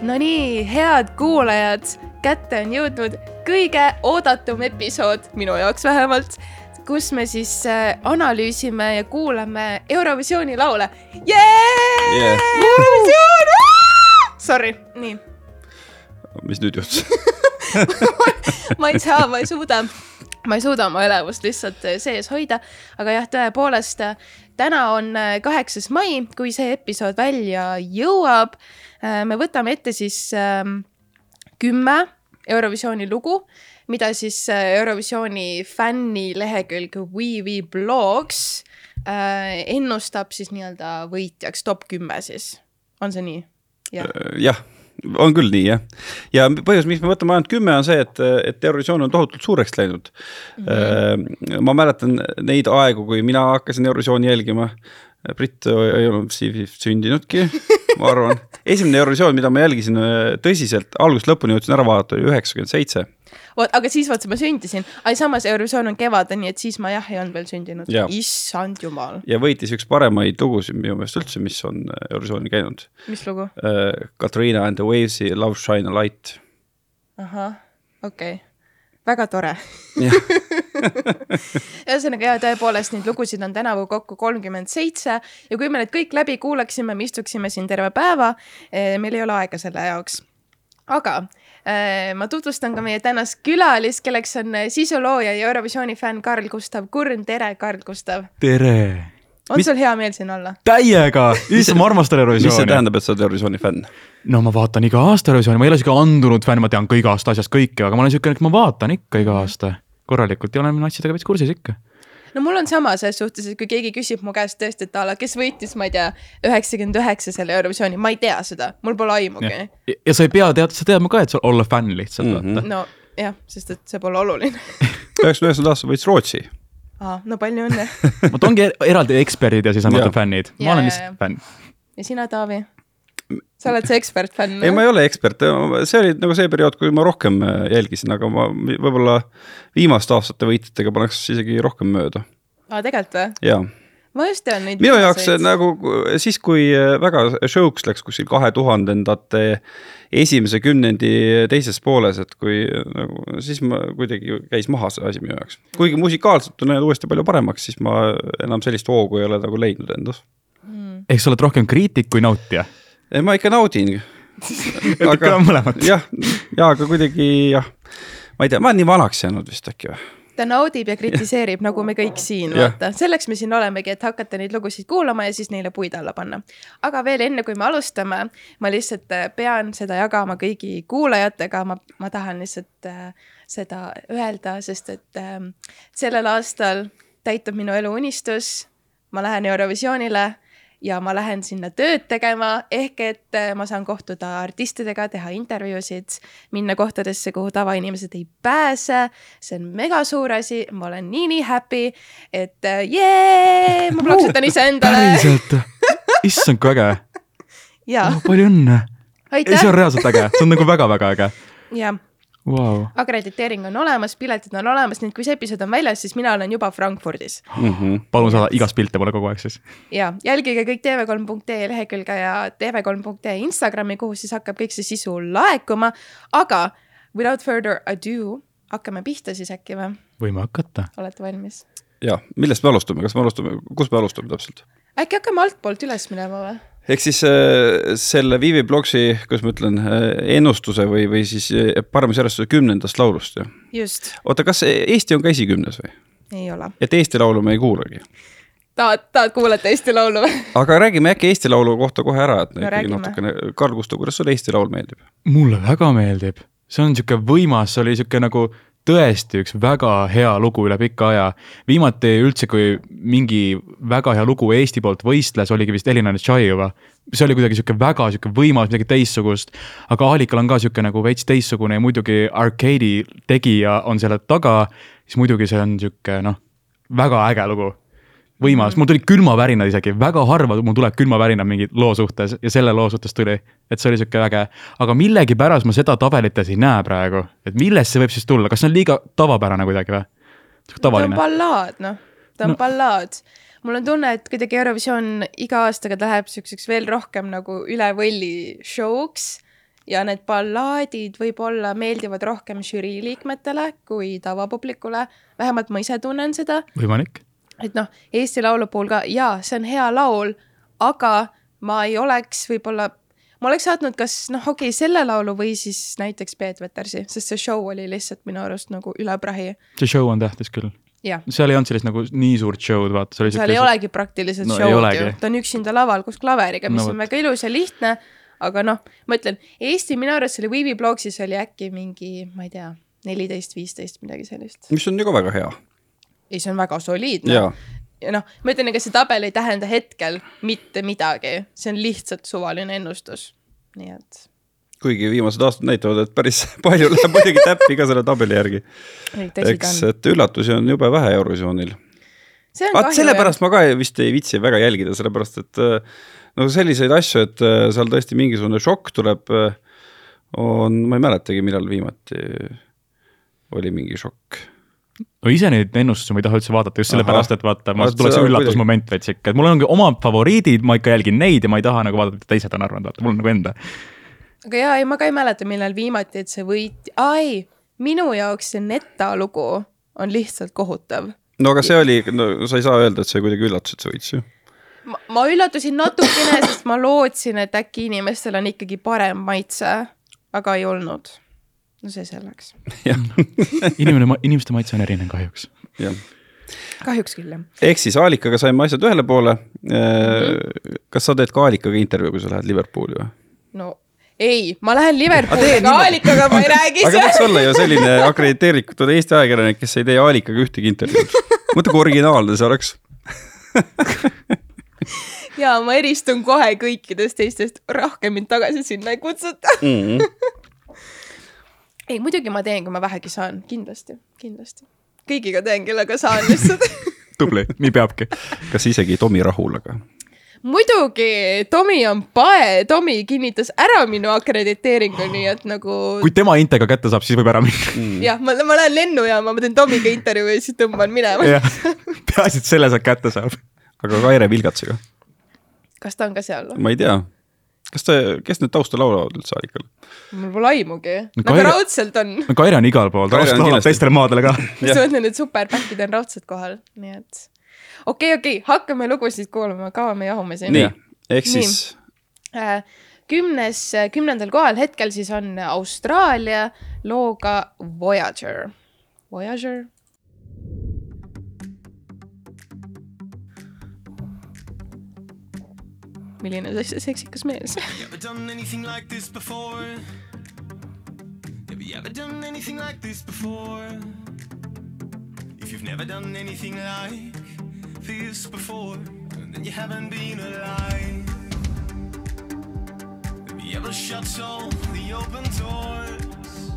Nonii, head kuulajad, kätte on jõudnud kõige oodatum episood, minu jaoks vähemalt, kus me siis äh, analüüsime ja kuulame Eurovisiooni laule yeah!. Yeah. Eurovisioon! Sorry, nii mis nüüd juhtus ma ei saa, ma ei suuda, ma ei suuda oma elevust lihtsalt äh, sees hoida, aga jah, tõepoolest täna on äh, kaheksas mai, kui see episood välja jõuab. me võtame ette siis ähm, kümme Eurovisiooni lugu, mida siis äh, Eurovisiooni fännilehekülg Weevi blogs äh, ennustab siis nii-öelda võitjaks, top kümme siis, on see nii? jah ja on küll nii jah, ja põhjus, miks me võtame ainult kümme, on see, et, et Eurovisioon on tohutult suureks läinud mm. -hmm. ma mäletan neid aegu, kui mina hakkasin Eurovisiooni jälgima. Britt ei olnud sündinudki, ma arvan. esimene Eurovisioon, mida ma jälgisin äh, tõsiselt, algusest lõpuni jõudsin ära vaadata, oli üheksakümmend seitse vot, aga siis vaata, ma sündisin, aga samas Eurovisioon on kevadel, nii et siis ma jah, ei olnud veel sündinud. issand jumal. ja võitis üks paremaid lugusid minu meelest üldse, mis on äh, Eurovisioonil käinud. mis lugu uh,? Katrina and the Waves'i Love Shine a Light. ahah, okei okay., väga tore ühesõnaga ja tõepoolest neid lugusid on tänavu kokku kolmkümmend seitse ja kui me need kõik läbi kuulaksime, me istuksime siin terve päeva. Eh, meil ei ole aega selle jaoks. aga Äh, ma tutvustan ka meie tänast külalist, kelleks on sisulooja ja Eurovisiooni fänn Karl Gustav Kurn, tere, Karl Gustav. tere. On mis... sul hea meel siin olla? täiega, issand, ma armastan Eurovisiooni. mis see tähendab, et sa oled Eurovisiooni fänn? no ma vaatan iga aasta Eurovisiooni, ma ei ole sihuke andunud fänn, ma tean ka iga aasta asjast kõike, aga ma olen sihuke, et ma vaatan ikka iga aasta korralikult ja olen asjadega veits kursis ikka no mul on sama selles suhtes, et kui keegi küsib mu käest tõesti, et a la, kes võitis, ma ei tea, üheksakümmend üheksa selle Eurovisiooni, ma ei tea seda, mul pole aimugi. ja sa ei pea tead, sa tead ka, et sa olla fänn lihtsalt mm, -hmm. vaata. no jah, sest et see pole oluline üheksakümne üheksandal aastal võitis Rootsi. Aa, no palju õnne vot ongi eraldi eksperdid ja siis on vaata fännid, ma olen lihtsalt fänn. ja sina, Taavi? sa oled see ekspertfänn? ei, ma ei ole ekspert, see oli nagu see periood, kui ma rohkem äh, jälgisin, aga ma võib-olla viimaste aastate võitjatega paneks isegi rohkem mööda. aa, tegelikult või? jaa ma just tean neid. minu jaoks nagu siis, kui äh, väga show'ks läks kuskil kahe tuhandendate esimese kümnendi teises pooles, et kui nagu siis ma kuidagi käis maha see asi minu jaoks. kuigi musikaalselt on läinud uuesti palju paremaks, siis ma enam sellist hoogu ei ole nagu leidnud endas mm.. ehk sa oled rohkem kriitik kui nautija ei, ma ikka naudin aga mõlemat. jah, ja aga kuidagi jah, ma ei tea, ma olen nii vanaks jäänud vist äkki või ta naudib ja kritiseerib, nagu me kõik siin, vaata, selleks me siin olemegi, et hakata neid lugusid kuulama ja siis neile puid alla panna. aga veel enne, kui me alustame, ma lihtsalt äh, pean seda jagama kõigi kuulajatega, ma, ma tahan lihtsalt äh, seda öelda, sest et äh, sellel aastal täitub minu elu unistus. ma lähen Eurovisioonile ja ma lähen sinna tööd tegema, ehk et äh, ma saan kohtuda artistidega, teha intervjuusid, minna kohtadesse, kuhu tavainimesed ei pääse. see on mega suur asi, ma olen nii-nii happy, et äh, jee, ma plaksutan iseendale. päriselt, issand kui äge. Oh, palju õnne. ei, see on reaalselt äge, see on nagu väga-väga äge. jah wow.. akrediteering on olemas, piletid on olemas, nii et kui see episood on väljas, siis mina olen juba Frankfurdis mm. -hmm. palun saada igast pilte mulle kogu aeg siis. ja jälgige kõik tv3.ee lehekülge ja tv3.ee Instagrami, kuhu siis hakkab kõik see sisu laekuma. aga without further ado, hakkame pihta siis äkki või? võime hakata. olete valmis? ja, millest me alustame, kas me alustame, kust me alustame täpselt? äkki hakkame altpoolt üles minema või? Ehk siis äh, selle Vivi Blogsi, kuidas ma ütlen, äh, ennustuse või, või siis äh, paremusjärjestuse kümnendast laulust ju. just. oota, kas Eesti on ka esikümnes või? ei ole. et Eesti Laulu me ei kuulagi? tahad, tahad kuulata Eesti Laulu või? aga räägime äkki Eesti Laulu kohta kohe ära, et no, ikkagi natukene, Karl Gustav, kuidas sulle Eesti Laul meeldib? mulle väga meeldib, see on sihuke võimas, see oli sihuke nagu tõesti üks väga hea lugu üle pika aja. viimati üldse, kui mingi väga hea lugu Eesti poolt võistles, oligi vist Elina Netšajeva. see oli kuidagi sihuke väga sihuke võimas, midagi teistsugust. aga Aalikal on ka sihuke nagu veits teistsugune ja muidugi arcade'i tegija on selle taga, siis muidugi see on sihuke noh, väga äge lugu võimas, mul tulid külmavärinad isegi, väga harva mul tuleb külmavärinad mingi loo suhtes ja selle loo suhtes tuli. et see oli sihuke äge, aga millegipärast ma seda tabelites ei näe praegu, et millest see võib siis tulla, kas see on liiga tavapärane kuidagi või? ta on ballaad, noh, ta on no. ballaad. mul on tunne, et kuidagi Eurovisioon iga aastaga läheb siukseks veel rohkem nagu üle võlli show'ks ja need ballaadid võib-olla meeldivad rohkem žürii liikmetele kui tavapublikule. vähemalt ma ise tunnen seda, võimalik. Et noh, Eesti Laulu puhul ka jaa, see on hea laul, aga ma ei oleks võib-olla, ma oleks saatnud kas noh, okei okay,, selle laulu või siis näiteks Peet Vetersi, sest see show oli lihtsalt minu arust nagu üle prahi. see show on tähtis küll. seal ei olnud sellist nagu nii suurt show'd, vaata, seal ei olegi praktiliselt No show'd ju, ta on üksinda laval koos klaveriga, mis No on väga ilus ja lihtne. aga noh, ma ütlen, Eesti minu arust selle Viivi blogsis oli äkki mingi, ma ei tea, neliteist, viisteist, midagi sellist. mis on ju ka väga hea ei, see on väga soliidne ja ja noh, ma ütlen, ega see tabel ei tähenda hetkel mitte midagi, see on lihtsalt suvaline ennustus. nii et kuigi viimased aastad näitavad, et päris palju läheb muidugi täppi ka selle tabeli järgi. eks, on. et üllatusi on jube vähe Eurovisioonil. vaat sellepärast ma ka ei- vist ei viitsi väga jälgida, sellepärast et äh, no selliseid asju, et äh, seal tõesti mingisugune šokk tuleb, on, ma ei mäletagi, millal viimati oli mingi šokk. No ise neid ennustusi ma ei taha üldse vaadata just sellepärast, et vaata, mul Vaat on üllatusmoment veits ikka, et mul on omad favoriidid, ma ikka jälgin neid ja ma ei taha nagu vaadata, mida teised on arvanud, vaata, mul on nagu enda. aga jaa, ei ma ka ei mäleta, millal viimati, et see võit, ai, minu jaoks see Neta lugu on lihtsalt kohutav. no aga see oli, no sa ei saa öelda, et see kuidagi üllatus, et see võits ju. ma, ma üllatusin natukene, sest ma lootsin, et äkki inimestel on ikkagi parem maitse, aga ei olnud. No see selleks. jah, inimene, inimeste maitse on erinev kahjuks. jah. kahjuks küll jah. ehk siis Aalikaga saime asjad ühele poole mm. kas sa teed ka Aalikaga intervjuu, kui sa lähed Liverpooli või? no ei, ma lähen Liverpooli, aga Aalikaga ma ei räägi aga võiks seal. olla ju selline akrediteeritud Eesti ajakirjanik, kes ei tee Aalikaga ühtegi intervjuud. mõtle, kui originaalne see oleks. ja ma eristun kohe kõikidest teistest, rohkem mind tagasi sinna ei kutsuta. Mm. ei, muidugi ma teen, kui ma vähegi saan, kindlasti, kindlasti. kõigiga teen, kellega saan lihtsalt. tubli, nii peabki. kas isegi Tomi Rahulaga? muidugi, Tomi on pae, Tomi kinnitas ära minu akrediteeringu, nii et nagu kui tema intega kätte saab, siis võib ära minna. Mm. jah, ma, ma lähen lennujaama, ma teen Tomiga intervjuu ja siis tõmban minema. peaasi, et selle sealt kätte saab. aga Kaire Vilgatsiga? kas ta on ka seal? ma ei tea. Kas ta, kes need taustal laulavad üldse Aalikal? mul pole aimugi. No nagu Kaire- raudselt on. no Kaire on igal pool, ta laulab teistele maadele ka. ma mõtlen, et superback'id on raudselt kohal, nii et okei, okei, hakkame lugusid kuulama, kaua me jahume siin. nii, ehk siis Äh, kümnes, kümnendal kohal hetkel siis on Austraalia looga Voyager. Voyager. Milline see seksikas mees? You ever done anything like this before? Have you ever done anything like this before? If you've never done anything like this before, then you haven't been alive. Have you ever shut all the open doors?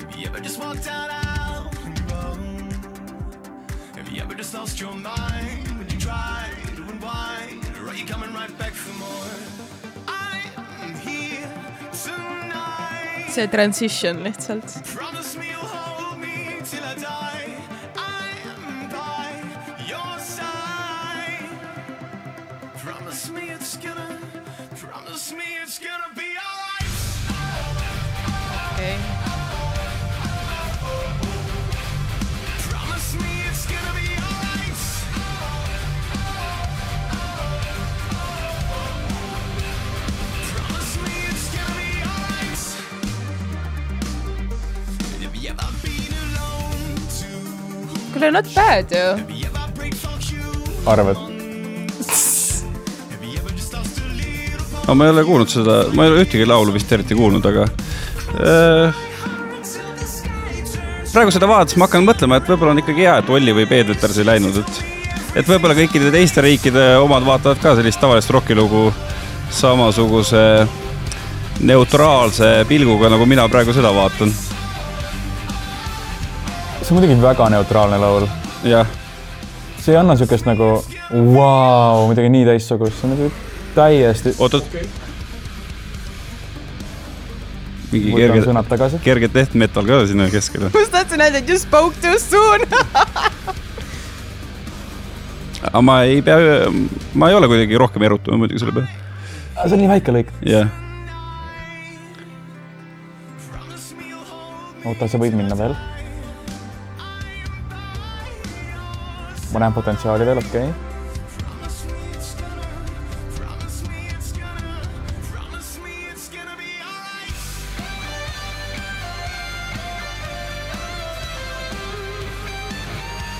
Have you ever just walked out on your? You ever just lost your mind when you try to unwind? Or are you coming right back for more? I'm here tonight. see transition lihtsalt. Promise me you'll hold me till I die. I'm by your side. Promise me kuule not bad ju. Arvad? Have you ever just lost a little no,. ma ei ole kuulnud seda, ma ei ole ühtegi laulu vist eriti kuulnud, aga äh, praegu seda vaadates ma hakkan mõtlema, et võib-olla on ikkagi hea, et Olli või Peet Veters ei läinud, et et võib-olla kõikide teiste riikide omad vaatavad ka sellist tavalist rokilugu samasuguse neutraalse pilguga, nagu mina praegu seda vaatan. See on muidugi väga neutraalne laul. jah, see ei anna siukest nagu vau, midagi nii teistsugust, see on nagu täiesti. oot-oot. mingi võtan kerge, sõnad tagasi. kerge death metal ka sinna keskele. ma just tahtsin öelda, et you spoke too soon. aga ma ei pea, ma ei ole kuidagi rohkem erutama muidugi selle peale, see on nii väike lõik. jah. oota, sa võid minna veel. Ma näen potentsiaali veel, okei okay..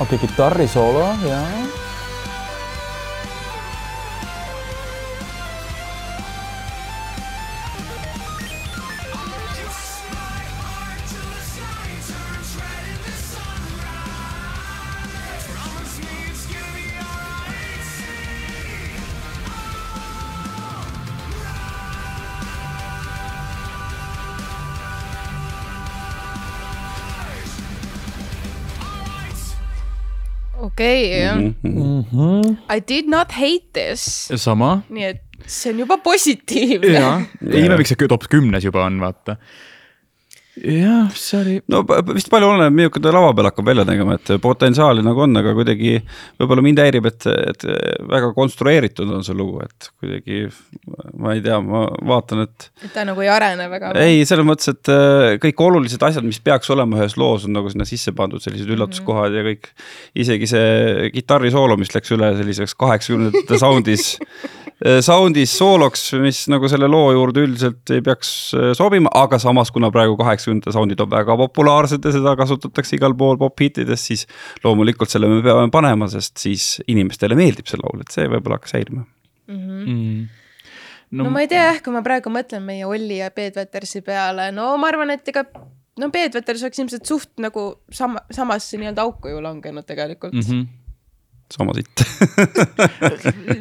okei okay,, kitarrisoolo ja. Okei okay, Mhm. Mm -hmm. I did not hate this, sama. nii et see on juba positiivne. jaa, ime, miks see top kümnes juba on, vaata. jah, see oli. no vist palju oleneb, milline ta lava peal hakkab välja nägema, et potentsiaali nagu on, aga kuidagi võib-olla mind häirib, et, et väga konstrueeritud on see lugu, et kuidagi ma ei tea, ma vaatan, et et ta nagu ei arene väga. ei, selles mõttes, et äh, kõik olulised asjad, mis peaks olema ühes loos, on nagu sinna sisse pandud, sellised üllatuskohad ja kõik. isegi see kitarrisoolo, mis läks üle selliseks kaheksakümnendate sound'is, sound'is sooloks, mis nagu selle loo juurde üldiselt ei peaks äh, sobima, aga samas, kuna praegu kaheksakümnendate sound'id on väga populaarsed ja seda kasutatakse igal pool popp-hittides, siis loomulikult selle me peame panema, sest siis inimestele meeldib see laul, et see võib-olla hakkas häirima. Mm. no ma ei tea jah, kui ma praegu mõtlen meie Olli ja Peet Vetersi peale, no ma arvan, et ega no Peet Veters oleks ilmselt suht nagu sama, samasse nii-öelda auku ju langenud tegelikult mm. -hmm. sama sitt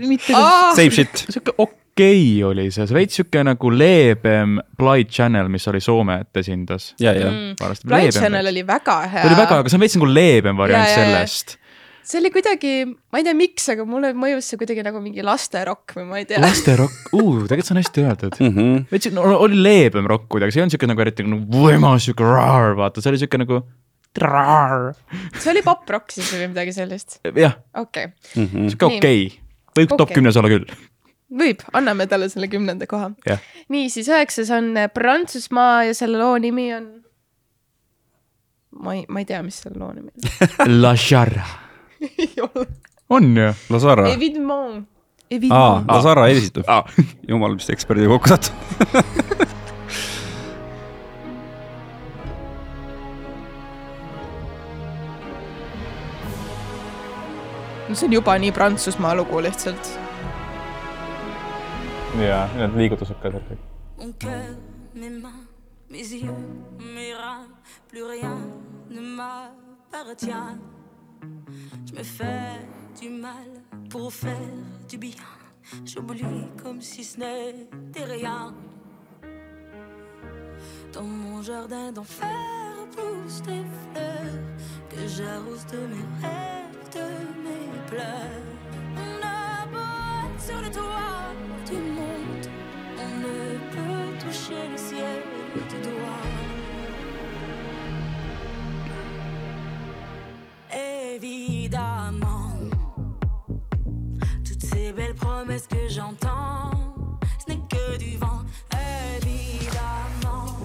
mitte -hmm. Same shit. sihuke okei okay oli see, see veits sihuke nagu leebem Blind Channel, mis oli Soome, et esindas. ja, ja Mm. Blind Channel oli väga hea. oli väga, aga see on veits nagu leebem variant Ja, ja, ja. sellest. see oli kuidagi, ma ei tea, miks, aga mulle mõjus see kuidagi nagu mingi lasterokk või ma ei tea. lasterokk, uh, tegelikult see on hästi öeldud. mm. -hmm. veits no, oli leebem rokk kuidagi, see ei olnud siuke nagu eriti nagu võimas siuke raar, vaata, see oli siuke nagu raar. see oli poprokk siis või midagi sellist, jah, okei siuke Nii. okei võib okay. top kümnes olla küll. võib, anname talle selle kümnenda koha. nii, siis üheksas on Prantsusmaa ja selle loo nimi on. ma ei, ma ei tea, mis selle loo nimi on. La Charra. ei ole. on ju? Lazara. Evidement. aa, Evidement. Lazara esitab aa, jumal, mis eksperdiga kokku satub. no see on juba nii Prantsusmaa lugu lihtsalt. Ja need liigutused ka seal kõik. Mon cœur, mes mains, mes yeux, mes reins, plus rien ne m'appartient. Je me fais du mal pour faire du bien. J'oublie comme si ce n'était rien. Dans mon jardin d'enfer poussent des fleurs que j'arrose de mes rêves, de mes pleurs. On a sur le toit le ciel du doigt. Évidemment, toutes ces belles promesses que j'entends, ce n'est que du vent. Évidemment,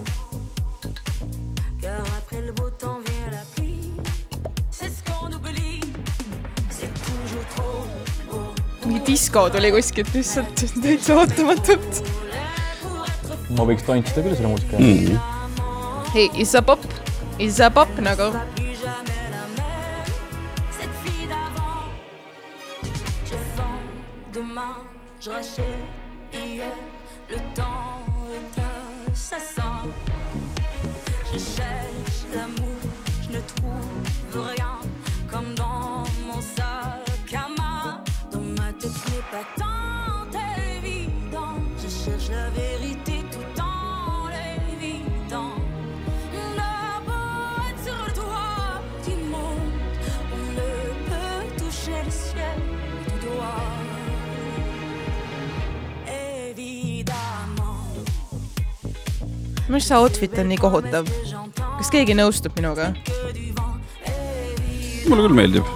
car après le beau temps vient la pluie. C'est ce qu'on oublie, c'est toujours trop beau. mingi disko tuli kuskilt. Ma võiks tantsida küll selle muusika Mm. järgi. ei, Pop, Isa Pop nagu. même. Cette fille d'avant, je vends demain, je rachète hier. Le temps arust see outfit on nii kohutav. kas keegi nõustub minuga? mulle küll meeldib.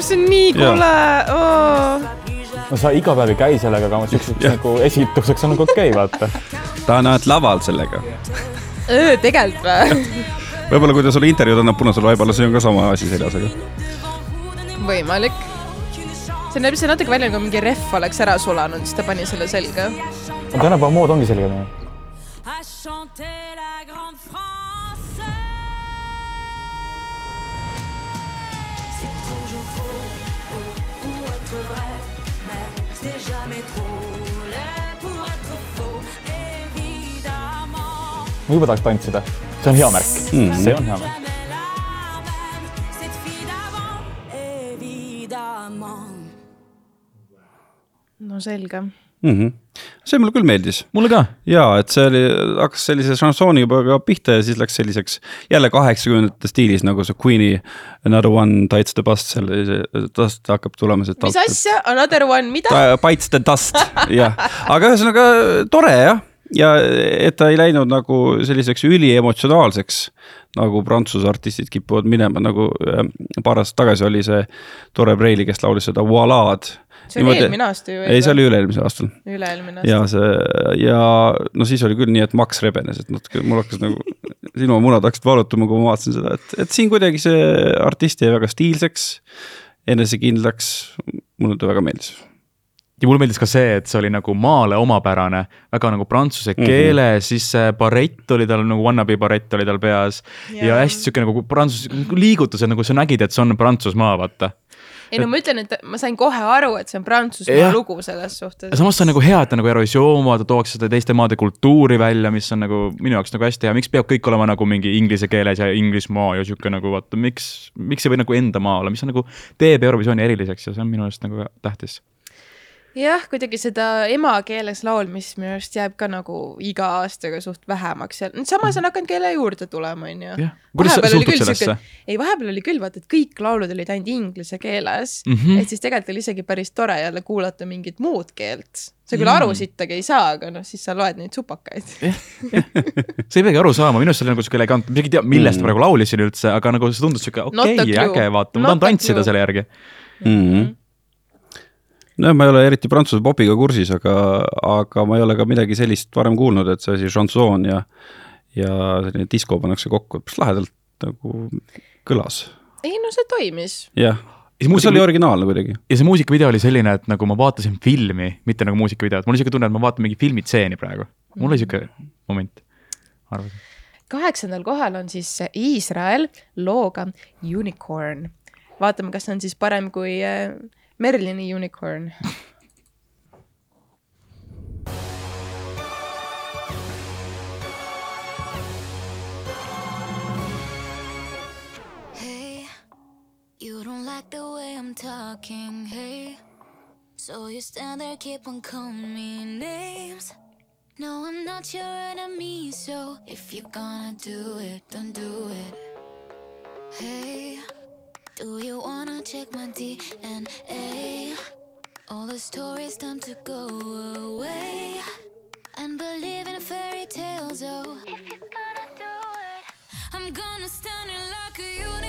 see on nii kole oh.. no sa iga päev ei käi sellega, aga siukseks nagu esituseks on nagu okei okay,, vaata. ta on ainult laval sellega. tegelikult või? võib-olla kui ta sulle intervjuud annab punasel vaibal, siis on ka sama asi seljas, aga võimalik. see näeb see natuke välja nagu mingi rehv oleks ära sulanud, siis ta pani selle selga. tänapäeva mood ongi selline. chanter la grande France. C'est toujours trop pour être vrai, mais c'est jamais trop laid pour être faux, évidemment. Mm. -hmm. Mm -hmm. see mulle küll meeldis mulle ka. ja et see oli, hakkas sellise šansooniga ka pihta ja siis läks selliseks jälle kaheksakümnendate stiilis nagu see Queen'i Another one bites the bust seal, dust hakkab tulema sealt mis asja, another one, mida? Bites the dust, jah, aga ühesõnaga tore jah, ja et ta ei läinud nagu selliseks üliemotsionaalseks, nagu prantsuse artistid kipuvad minema, nagu äh, paar aastat tagasi oli see tore Preili, kes laulis seda Voila'd. See oli eelmine aasta ju. ei, see oli üle-eelmisel aastal üle-eelmine aasta. ja see ja no siis oli küll nii, et Max rebenes, et natuke mul hakkas nagu silmamunad hakkasid valutama, kui ma vaatasin seda, et, et siin kuidagi see artist jäi väga stiilseks, enesekindlaks, mulle ta väga meeldis. ja mulle meeldis ka see, et see oli nagu maale omapärane, väga nagu prantsuse keele mm, -hmm. siis see barett oli tal nagu wannabe barett oli tal peas ja, ja hästi sihuke nagu prantsuse liigutused, nagu sa nägid, et see on Prantsusmaa, vaata. Ei no ma ütlen, et ma sain kohe aru, et see on Prantsusmaa lugu selles suhtes. samas see on nagu hea, et ta nagu erosioon, vaata tooks seda teiste maade kultuuri välja, mis on nagu minu jaoks nagu hästi hea, miks peab kõik olema nagu mingi inglise keeles ja Inglismaa ja sihuke nagu vaata, miks, miks ei või nagu enda maa olla, mis on nagu teeb Eurovisiooni eriliseks ja see on minu arust nagu tähtis. jah, kuidagi seda emakeeles laulmist minu arust jääb ka nagu iga aastaga suht vähemaks ja samas on hakanud keele juurde tulema, onju. kuidas sa suhtud sellesse? ei, vahepeal oli küll vaata, et kõik laulud olid ainult inglise keeles mm, Mhm. -hmm. et siis tegelikult oli isegi päris tore jälle kuulata mingit muud keelt. sa küll aru sittagi ei saa, aga noh, siis sa loed neid supakaid. sa ei peagi aru saama, minu arust see oli nagu sihuke elegantne, ma isegi ei tea, millest mm. praegu laulisin üldse, aga nagu see tundus sihuke okei okay,, äge, vaata, ma tahan tantsida selle järgi. mm. -hmm. nojah, ma ei ole eriti prantsuse popiga kursis, aga, aga ma ei ole ka midagi sellist varem kuulnud, et see asi šansoon ja, ja selline disko pannakse kokku, päris lahedalt nagu kõlas, ei no see toimis. jah. Ja see see muusika- oli originaalne kuidagi. ja see muusikavideo oli selline, et nagu ma vaatasin filmi, mitte nagu muusikavideot, mul oli sihuke tunne, et ma vaatan mingi filmitseeni praegu. mul oli sihuke moment, arvasin. kaheksandal kohal on siis Iisrael looga Unicorn. vaatame, kas see on siis parem kui äh, Merlini Unicorn. Hey, you don't like the way I'm talking, hey. So you stand there, keep on calling me names. No, I'm not your enemy, so if you're gonna do it, don't do it. Hey, do you wanna check my DNA? All the stories time to go away and believe in fairy tales, oh. If you're gonna do it, I'm gonna stand here like a unicorn.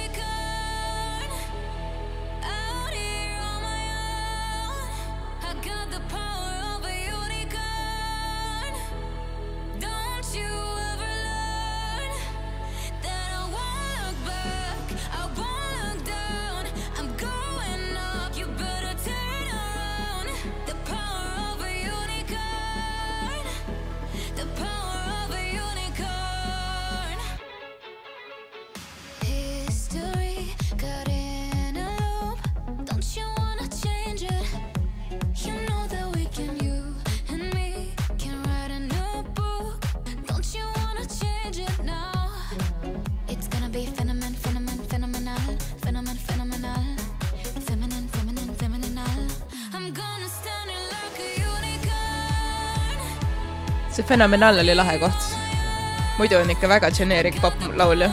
See Fenomenal oli lahe koht. muidu on ikka väga generic pop laulja.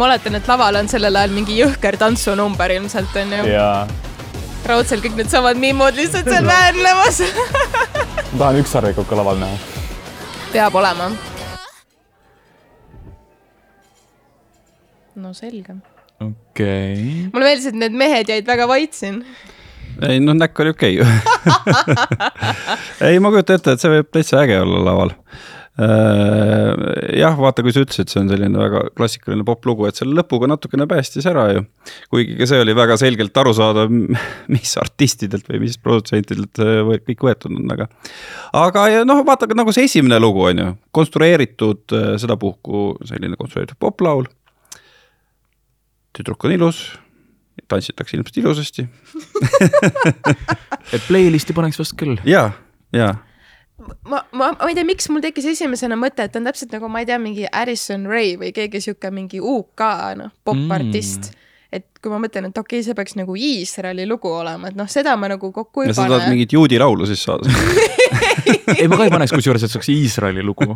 Ma oletan, et laval on sellel ajal mingi jõhker tantsunumber ilmselt on ju. ja raudselt kõik needsamad miimud lihtsalt seal väänlemas. ma tahan ükssarvikut ka laval näha. peab olema. no selge. okei okay.. mulle meeldis, et need mehed jäid väga vait siin. ei noh, näkk oli okei okay. ju. ei, ma kujutan ette, et see võib täitsa äge olla laval. jah, vaata, kui sa ütlesid, see on selline väga klassikaline poplugu, et selle lõpuga natukene päästis ära ju. kuigi ka see oli väga selgelt arusaadav, mis artistidelt või mis produtsentidelt äh, või- kõik võetud on, aga. aga ja noh, vaata nagu see esimene lugu on ju, konstrueeritud äh, sedapuhku selline konstrueeritud poplaul. tüdruk on ilus, tantsitakse ilmselt ilusasti et playlist'i paneks vast küll. ja, ja ma, ma, ma ei tea, miks mul tekkis esimesena mõte, et on täpselt nagu, ma ei tea, mingi Addison Ray või keegi sihuke mingi UK noh, popartist mm.. et kui ma mõtlen, et okei okay,, see peaks nagu Iisraeli lugu olema, et noh, seda ma nagu kokku ei ja sa tahad pane. mingit juudi laulu siis saada. ei, ma ka ei paneks kusjuures, et see oleks Iisraeli lugu.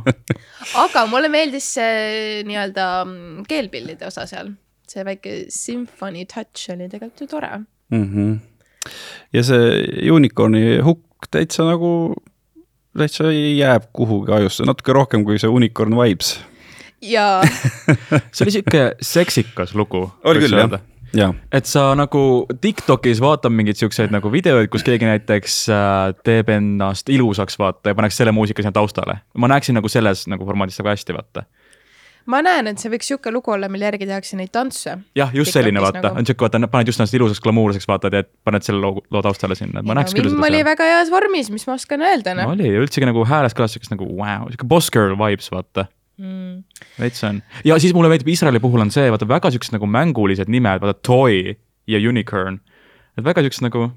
aga mulle meeldis see nii-öelda mm, keelpillide osa seal, see väike symphony touch oli tegelikult ju tore. Mhm. ja see unicorn'i hukk täitsa nagu, täitsa jääb kuhugi ajusse, natuke rohkem kui see unicorn vibes. ja see oli sihuke seksikas lugu. oli küll jah, ja et sa nagu Tiktokis vaatad mingeid siukseid nagu videoid, kus keegi näiteks äh, teeb ennast ilusaks, vaata ja paneks selle muusika sinna taustale. ma näeksin nagu selles nagu formaadis väga hästi, vaata. Ma näen, et see võiks sihuke lugu olla, mille järgi tehakse neid tantse. jah, just selline, vaata nagu., on siuke, vaata, paned just ennast ilusaks, glamuurseks, vaata, teed, paned selle loo, loo taustale sinna, ma näeks küll Vimm seda oli seal. väga heas vormis, mis ma oskan öelda, noh. oli ja üldsegi nagu hääles kõlas siukest nagu wow,, siuke boss girl vibes, vaata Mm. veits on. ja siis mulle meeldib Iisraeli puhul on see, vaata väga siuksed nagu mängulised nimed, vaata Toy ja Unicorn. et väga siuksed nagu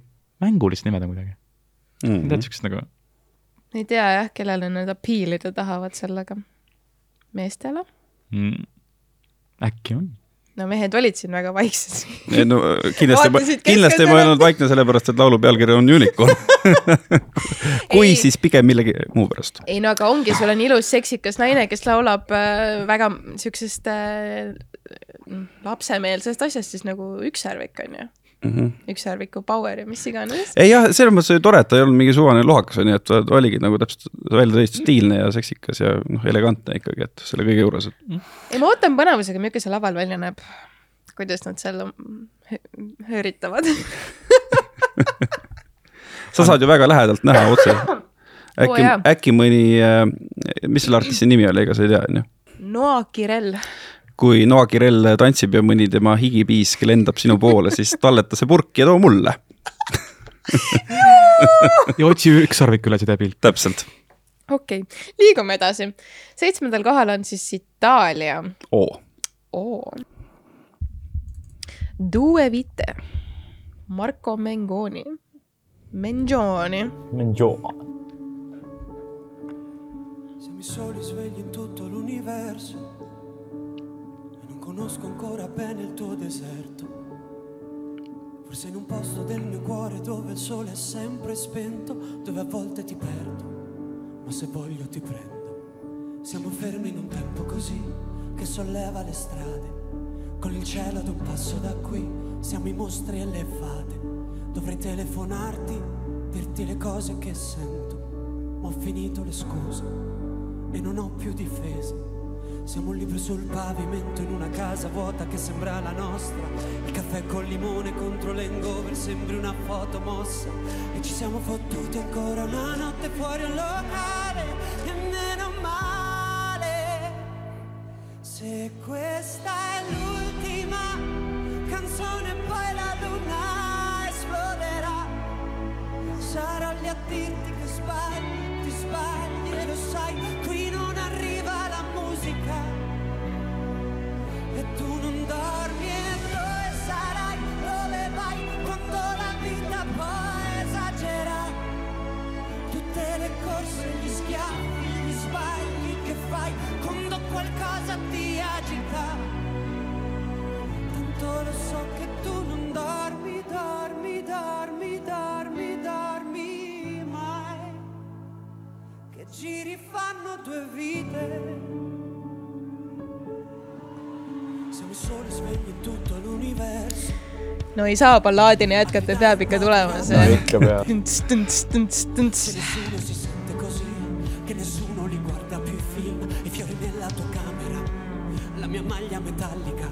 mängulised nimed on kuidagi mm., mm. tead siuksed nagu ei tea jah, kellele nad appeal ida tahavad sellega. meestele? mm,. äkki on. no mehed olid siin väga vaiksed. Ei, no kindlasti, Vaatasid kindlasti ma keskele. ei olnud vaikne sellepärast, et laulu pealkiri on unicorn. kui, Ei. siis pigem millegi muu pärast. ei no aga ongi, sul on ilus seksikas naine, kes laulab äh, väga siuksest äh, lapsemeelsest asjast, siis nagu ükssarvik on ju. Ükssarviku power ja mis iganes. ei jah, selles mõttes oli tore, et ta ei olnud mingi suvaline lohakas onju, et ta oligi nagu täpselt välja täiesti stiilne ja seksikas ja noh, elegantne ikkagi, et selle kõige juures, et ei, ma ootan põnevusega, milline see laval välja näeb. kuidas nad seal hö- hööritavad. sa saad ju väga lähedalt näha otse. äkki oh,, äkki mõni, mis selle artisti nimi oli, ega sa ei tea onju? Noa Kirell. Kui Noa Kirell tantsib ja mõni tema higipiisk lendab sinu poole, siis talleta see purk ja too mulle. ja otsi ükssarvik üles ja tee pilt. täpselt. okei okay., liigume edasi. seitsmendal kohal on siis Itaalia oo, oh.. Due Vite, Marco Mengoni, Mengioni. Mengioma. Siamo i soli svegli in tutto l'universo conosco ancora bene il tuo deserto. Forse in un posto del mio cuore dove il sole è sempre spento, dove a volte ti perdo, ma se voglio ti prendo. Siamo fermi in un tempo così che solleva le strade, con il cielo ad un passo da qui, siamo i mostri e le fate. Dovrei telefonarti, dirti le cose che sento, ma ho finito le scuse e non ho più difese. Siamo un libro sul pavimento in una casa vuota che sembra la nostra. Il caffè col limone contro l'hangover sembri una foto mossa. E ci siamo fottuti ancora una notte fuori un locale. E meno male. Se questa è l'ultima canzone poi la luna esploderà. Sarò lì a dirti che sbagli, ti sbagli e lo sai, qui musica e tu non dormi e dove sarai, dove vai? Quando la vita poi esagera tutte le corse, gli schiaffi, gli sbagli che fai quando qualcosa ti agita. Tanto lo so che tu non dormi, dormi, dormi, dormi, dormi mai. Che giri fanno due vite. No ei saa ballaadini jätkata, peab ikka tulema no see. ikka peab. tünts, tünts, tünts, tünts. Che nessuno si sente così, che nessuno li guarda più i film, i fiori nella tua camera, la mia maglia metallica.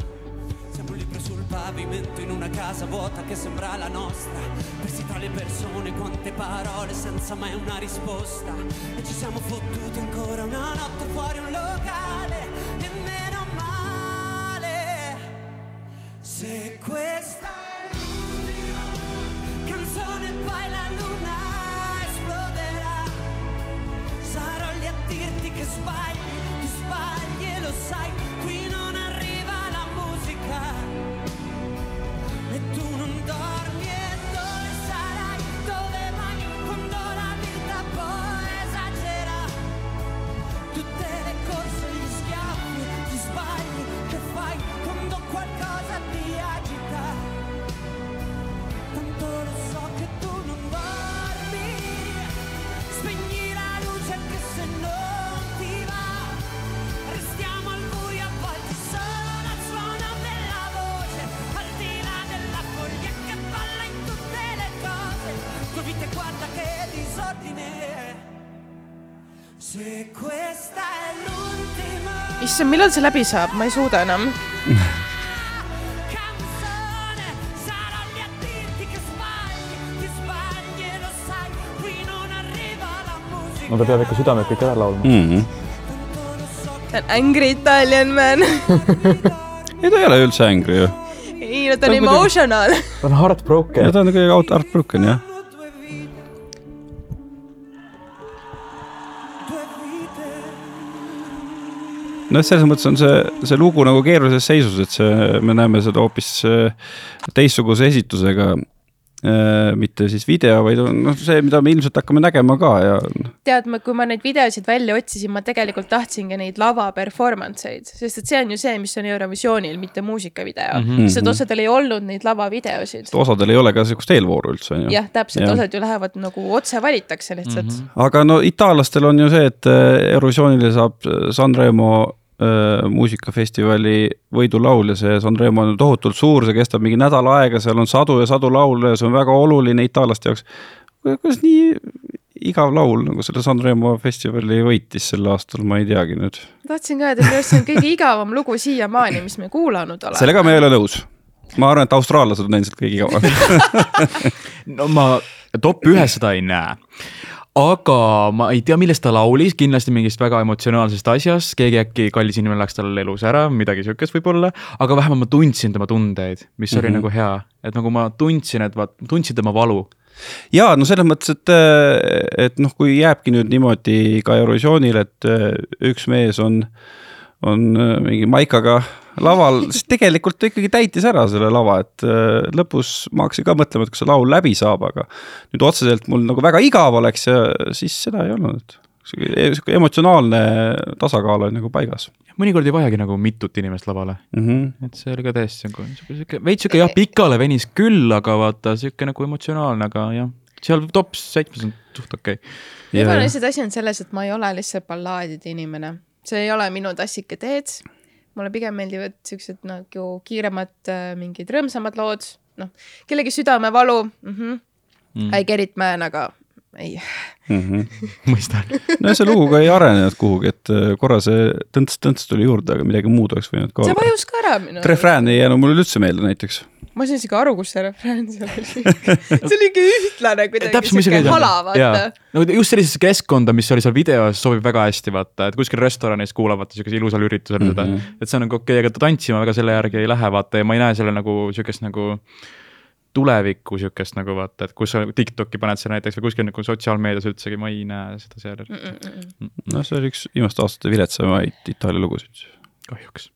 Siamo libri sul pavimento in una casa vuota che sembra la nostra. Persi tra le persone, quante parole senza mai una risposta. E ci siamo fottuti ancora una notte fuori un locale, Se issand, millal see läbi saab, ma ei suuda enam. no ta peab ikka südamed kõik ära laulma. mm. -hmm. angry Italian man. ei, ta ei ole üldse angry ju. ei, no ta on emotional. ta on heartbroken ja. ta on nagu heartbroken jah. noh, selles mõttes on see, see lugu nagu keerulises seisus, et see, me näeme seda hoopis äh, teistsuguse esitusega. mitte siis video, vaid on noh, see, mida me ilmselt hakkame nägema ka ja tead, ma, kui ma neid videosid välja otsisin, ma tegelikult tahtsingi neid lava performance eid, sest et see on ju see, mis on Eurovisioonil, mitte muusikavideo mm. -hmm. lihtsalt osadel ei olnud neid lavavideosid. osadel ei ole ka sihukest eelvooru üldse on ju. jah, täpselt, Jah. osad ju lähevad nagu otse valitakse lihtsalt mm. -hmm. aga no itaallastel on ju see, et äh, Eurovisioonile saab äh, Sanremo äh, muusikafestivali võidulaul ja see Sanremo on tohutult suur, see kestab mingi nädal aega, seal on sadu ja sadu laule ja see on väga oluline itaallaste jaoks. kuidas nii igav laul nagu selle Sanremo festivali võitis sel aastal, ma ei teagi nüüd. tahtsin ka öelda, et minu arust see on kõige igavam lugu siiamaani, mis me kuulanud oleme. sellega ma ei ole nõus. ma arvan, et austraallased on endiselt kõige igavam. no ma top ühes seda ei näe. Aga ma ei tea, millest ta laulis, kindlasti mingist väga emotsionaalsest asjast, keegi äkki kallis inimene läks tal elus ära, midagi sihukest võib-olla. aga vähemalt ma tundsin tema tundeid, mis mm -hmm. oli Mhm. nagu hea, et nagu ma tundsin, et vaat, tundsin tema valu. ja no selles mõttes, et, et noh, kui jääbki nüüd niimoodi ka Eurovisioonil, et äh, üks mees on, on äh, mingi maikaga laval, siis tegelikult ta ikkagi täitis ära selle lava, et äh, lõpus ma hakkasin ka mõtlema, et kas see laul läbi saab, aga nüüd otseselt mul nagu väga igav oleks ja siis seda ei olnud. sihuke emotsionaalne tasakaal on nagu paigas mõnikord ei vajagi nagu mitut inimest lavale, mm. -hmm. et see oli ka täiesti nagu sihuke, sihuke veits sihuke jah, pikale venis küll, aga vaata sihuke nagu emotsionaalne, aga jah, seal top seitsmes on suht okei okay.. võib-olla lihtsalt asi on selles, et ma ei ole lihtsalt ballaadide inimene, see ei ole minu tassike teed. mulle pigem meeldivad siuksed nagu kiiremad äh, mingid rõõmsamad lood, noh, kellegi südamevalu mm. -hmm. Mm. I get it man, aga ei, Mm -hmm. mõistan. no see lugu ka ei arenenud kuhugi, et äh, korra see tõnts-tõnts tuli juurde, aga midagi muud oleks võinud ka see vajus ka ära minu refrään ei jäänud mulle üldse meelde näiteks. Ma ei saa isegi aru, kus see refrään seal oli. see oli ikka ühtlane kuidagi, ei hala, vaata. no just sellisesse keskkonda, mis oli seal videos, sobib väga hästi vaata, et kuskil restoranis kuulavad siukesel ilusal üritusel Mhm. seda mm, -hmm. et see on nagu okei okay,, aga tantsima väga selle järgi ei lähe, vaata ja ma ei näe selle nagu siukest nagu tulevikku siukest nagu vaata, et kus sa Tiktoki paned seal näiteks või kuskil nagu sotsiaalmeedias üldsegi, ma ei näe seda seal Mm, mm, mm. noh, see oli üks viimaste aastate viletsamaid Itaalia lugusid. kahjuks.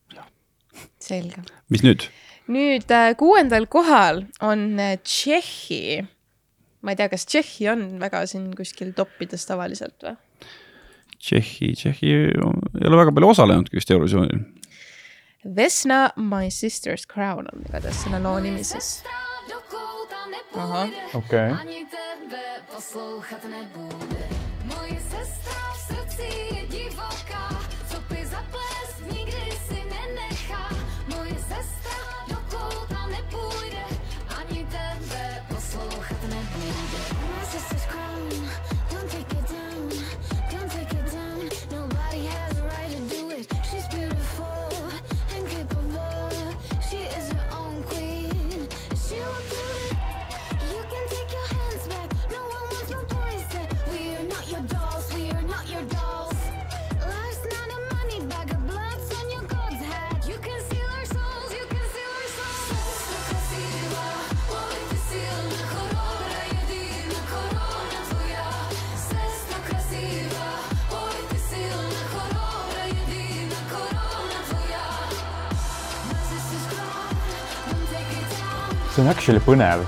selge. mis nüüd? Nüüd äh, kuuendal kohal on äh, Tšehhi. ma ei tea, kas Tšehhi on väga siin kuskil toppides tavaliselt või? Tšehhi, Tšehhi ei ole väga palju osalenudki vist Eurovisioonil. Vesna My Sister's Crown on igatahes selle loo nimi siis. Aha. okei. Ani see on actually põnev.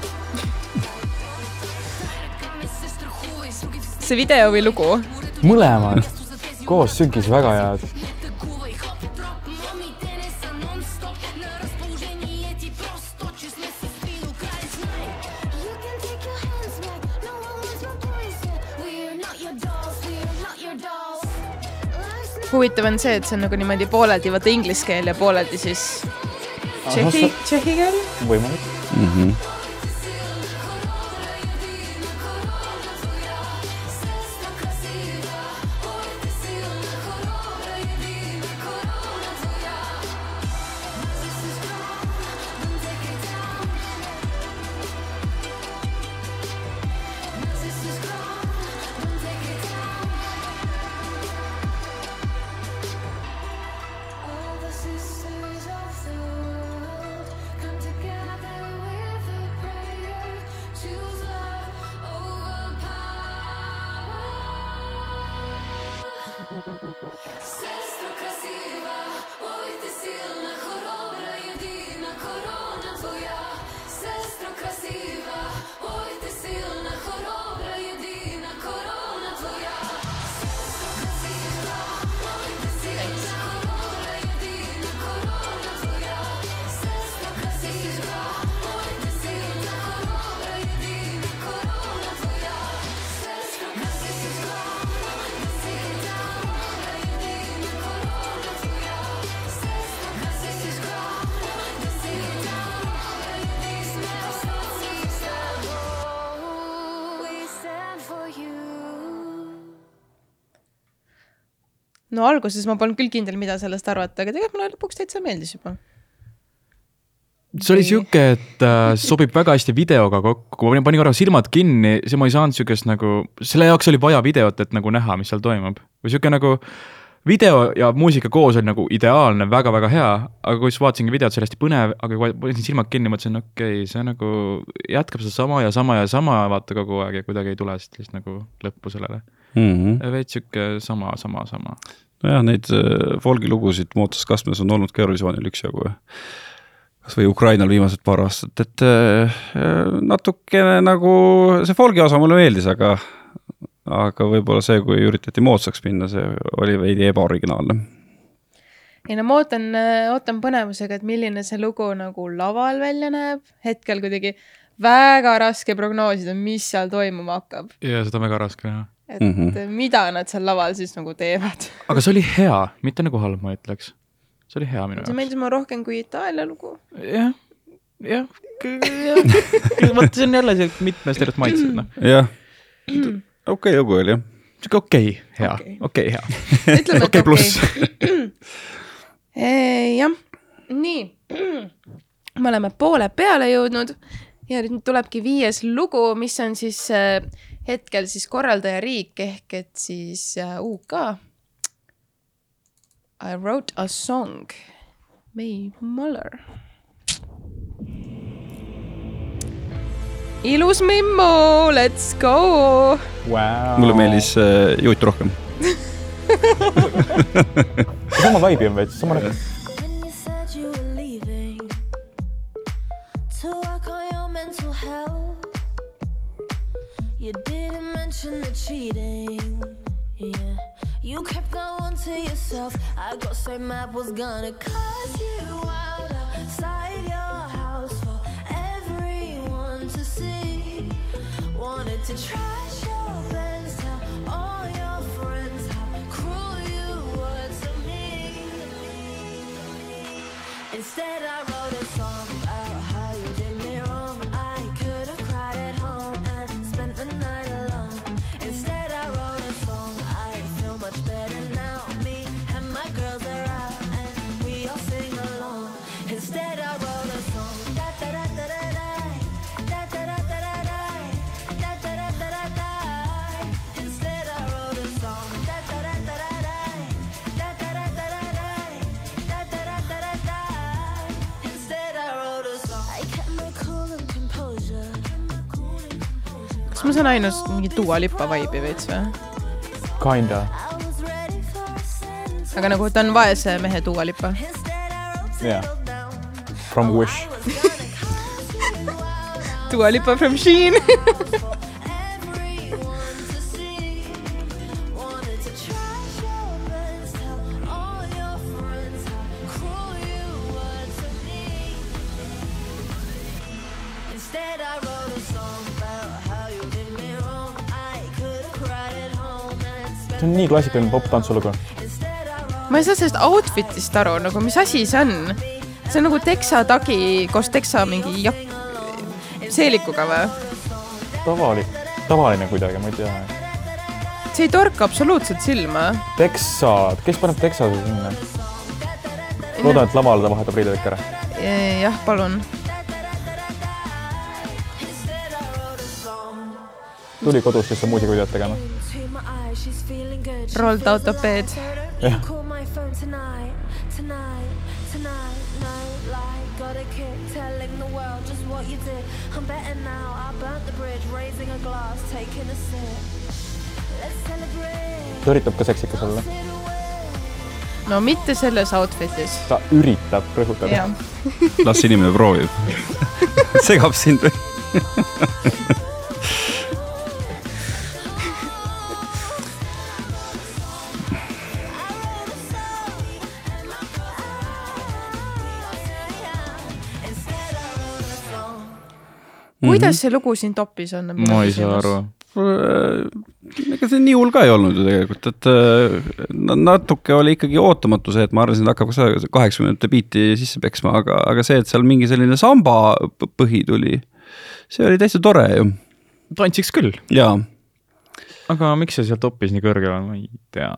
see video või lugu? mõlemad koos sünkis väga head. huvitav on see, et see on nagu niimoodi pooleldi vaata inglise keel ja pooleldi siis tšehhi, tšehhi keel. võimalik. Mm-hmm. No alguses ma polnud küll kindel, mida sellest arvata, aga tegelikult mulle lõpuks täitsa meeldis juba. see oli sihuke, et äh, sobib väga hästi videoga kokku, ma panin korra silmad kinni, siis ma ei saanud sihukest nagu, selle jaoks oli vaja videot, et nagu näha, mis seal toimub. või sihuke nagu video ja muusika koos oli nagu ideaalne väga,, väga-väga hea, aga kui siis vaatasingi videot, see oli hästi põnev, aga kui panin silmad kinni, mõtlesin, okei okay,, see nagu jätkab sedasama ja sama ja sama vaata kogu aeg ja kuidagi ei tule lihtsalt nagu lõppu sellele. veits sihuke sama, sama, sama. nojah, neid äh, folgi lugusid Mootost kastmes on olnud ka Eurovisioonil üksjagu. kasvõi Ukrainal viimased paar aastat, et äh, natukene nagu see folgi osa mulle meeldis, aga aga võib-olla see, kui üritati moodsaks minna, see oli veidi ebaoriginaalne. ei no ma ootan, ootan põnevusega, et milline see lugu nagu laval välja näeb. hetkel kuidagi väga raske prognoosida, mis seal toimuma hakkab. ja seda on väga raske näha. Et mm -hmm. mida nad seal laval siis nagu teevad. aga see oli hea, mitte nagu halb, ma ütleks. see oli hea minu see jaoks. meeldis mulle rohkem kui Itaalia lugu. jah, jah, jah. vot see on jälle see mitmest erinevat maitset, noh. jah, okei lugu oli jah. sihuke okei okay,, hea Okei., hea. okei okei pluss. jah, nii. me oleme poole peale jõudnud ja nüüd tulebki viies lugu, mis on siis äh, hetkel siis korraldajariik ehk et siis äh, UK. I wrote a song. May Muller. ilus Mimmo, let's go. Wow. mulle meeldis äh, Juut rohkem. sama vibe'i on veits, sama nägu. Cheating. Yeah, you kept one to yourself. I got so mad was gonna cuss you out outside your house for everyone to see. Wanted to trash your Benz, tell all your friends how cruel you were to me. Instead, I kas ma saan ainus mingi Dua Lipa vibe'i veits või? Kinda. Aga nagu ta on vaese mehe Dua Lipa. Wrote Yeah. From Wish. Dua Lipa from Sheen. on nii klassikaline wrote ma ei saa sellest outfit'ist aru, nagu mis asi see on? see on nagu teksa tagi koos teksa mingi jak-, seelikuga või? tavaline, tavaline kuidagi, ma ei tea. see ei torka absoluutselt silma. teksa, kes paneb teksase sinna? loodan, et laval ta vahetab riided ikka ära. jah, palun. Tuli kodust lihtsalt muusikavideot tegema. Rolled out of the bed. Yeah. Call my phone tonight, tonight, tonight. No lie, got a kick telling the world just what you did. I'm better now. I burnt the bridge, raising a glass, taking a sip. Let's celebrate. ta üritab ka seksikas olla. No mitte selles outfit'is. ta üritab rõhutada. las inimene proovib. segab sind või? kuidas see lugu siin topis on? ma ei saa aru. ega see nii hull ka ei olnud ju tegelikult, et äh, na- natuke oli ikkagi ootamatu see, et ma arvasin, et hakkab ka kaheksakümnendate biiti sisse peksma, aga, aga see, et seal mingi selline samba põhi tuli, see oli täitsa tore ju tantsiks küll, ja aga miks see seal topis nii kõrgel on, ma ei tea.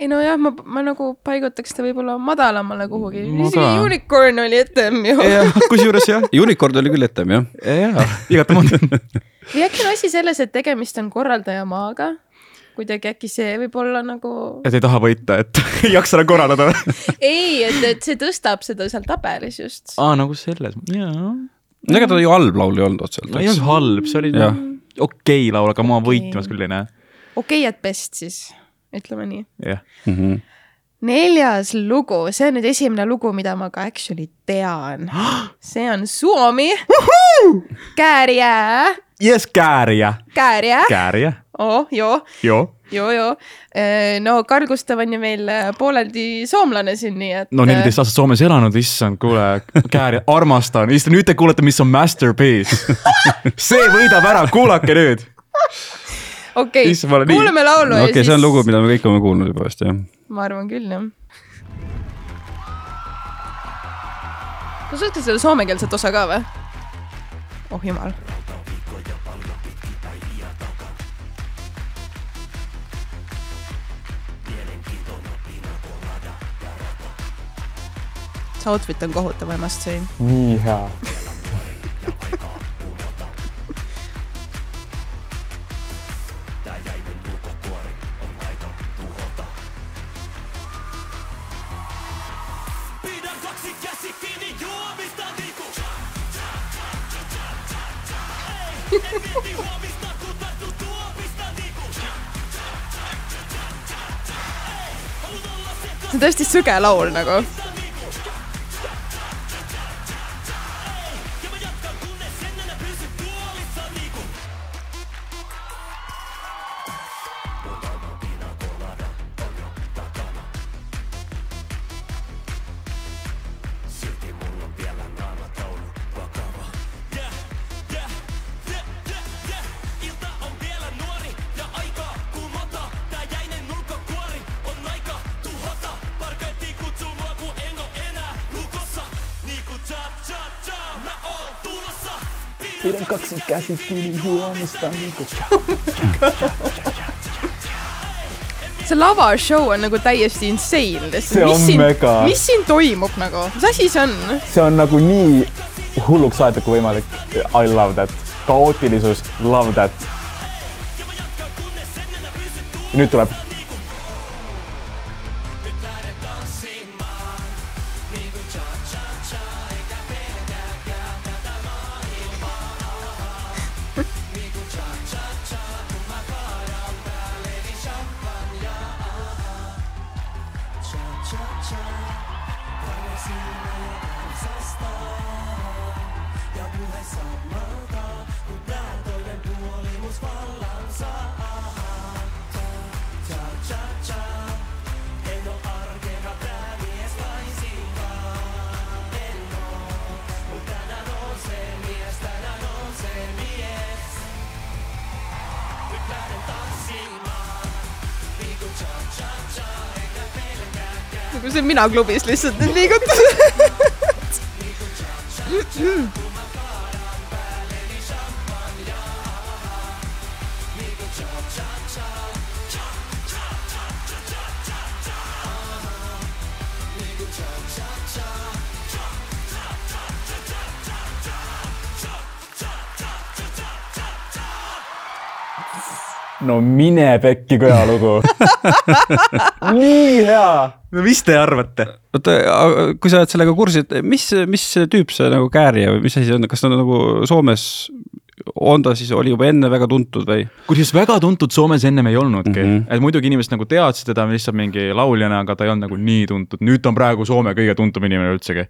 Ei nojah, ma, ma nagu paigutaks ta võib-olla madalamale kuhugi. Ma isegi. Unicorn oli etem ju. kusjuures jah, Unicorn oli küll etem jah. jaa, igatemoodi. või äkki on asi selles, et tegemist on korraldajamaaga? kuidagi äkki see võib olla nagu, et ei taha võita, et ei jaksa enam korraldada. ei, et, et see tõstab seda seal tabelis just. aa, nagu selles, jaa. ega ta ju halb laul ei olnud otseselt. ei olnud halb, see oli okei laul, aga ma Okei. võitmas küll ei näe. okei okay,, et best siis, ütleme nii. jah, Mhm. neljas lugu, see on nüüd esimene lugu, mida ma ka actually tean. see on Suomi. Käärijää, jess, Käärija, Käärijää, Käärija, oh joo, joo. joo, joo. no Karl Gustav on ju meil äh, pooleldi soomlane siin, nii et. no neliteist aastat Soomes elanud, issand, kuule, Käärija, armastan, nüüd te kuulete, mis on masterpiece. see võidab ära, kuulake nüüd. okei ma olen nii- kuulame laulu okei okay,, see on lugu, mida me kõik oleme kuulnud juba vist jah. ma arvan küll jah. kas sa oskad seda soomekeelset osa ka või? oh jumal. see outfit on kohutav, I must say. nii hea. tõesti süge laul nagu. Kaksi käsi kiinni juomista niinku see lavashow on nagu täiesti insane. See on mis siin mega., mis siin toimub nagu, mis asi see on? see on nagu nii hulluks aetud kui võimalik. I love that. kaootilisus, love that. nüüd tuleb. saab mõõda, kui näed, olen puu olemus vallan sa. Tša-tša-tša, en ole arkena päämies naisillaan. En oo, mul tänään on se mies, tänään on se mies. Nyt lähden tanssimaan, liiku tša-tša-tša, enkä pelkääkään. Nagu see mina klubis lihtsalt nüüd liigutan. no mine pekki kõjalugu. nii hea. no mis te arvate? oota, kui sa oled sellega kursis, et mis, mis tüüp see nagu Käärija või mis asi see on, kas ta on nagu Soomes, on ta siis, oli juba enne väga tuntud või? kusjuures väga tuntud Soomes ennem ei olnudki mm. -hmm. et muidugi inimesed nagu teadsid teda lihtsalt mingi lauljana, aga ta ei olnud nagu nii tuntud, nüüd ta on praegu Soome kõige tuntum inimene üldsegi.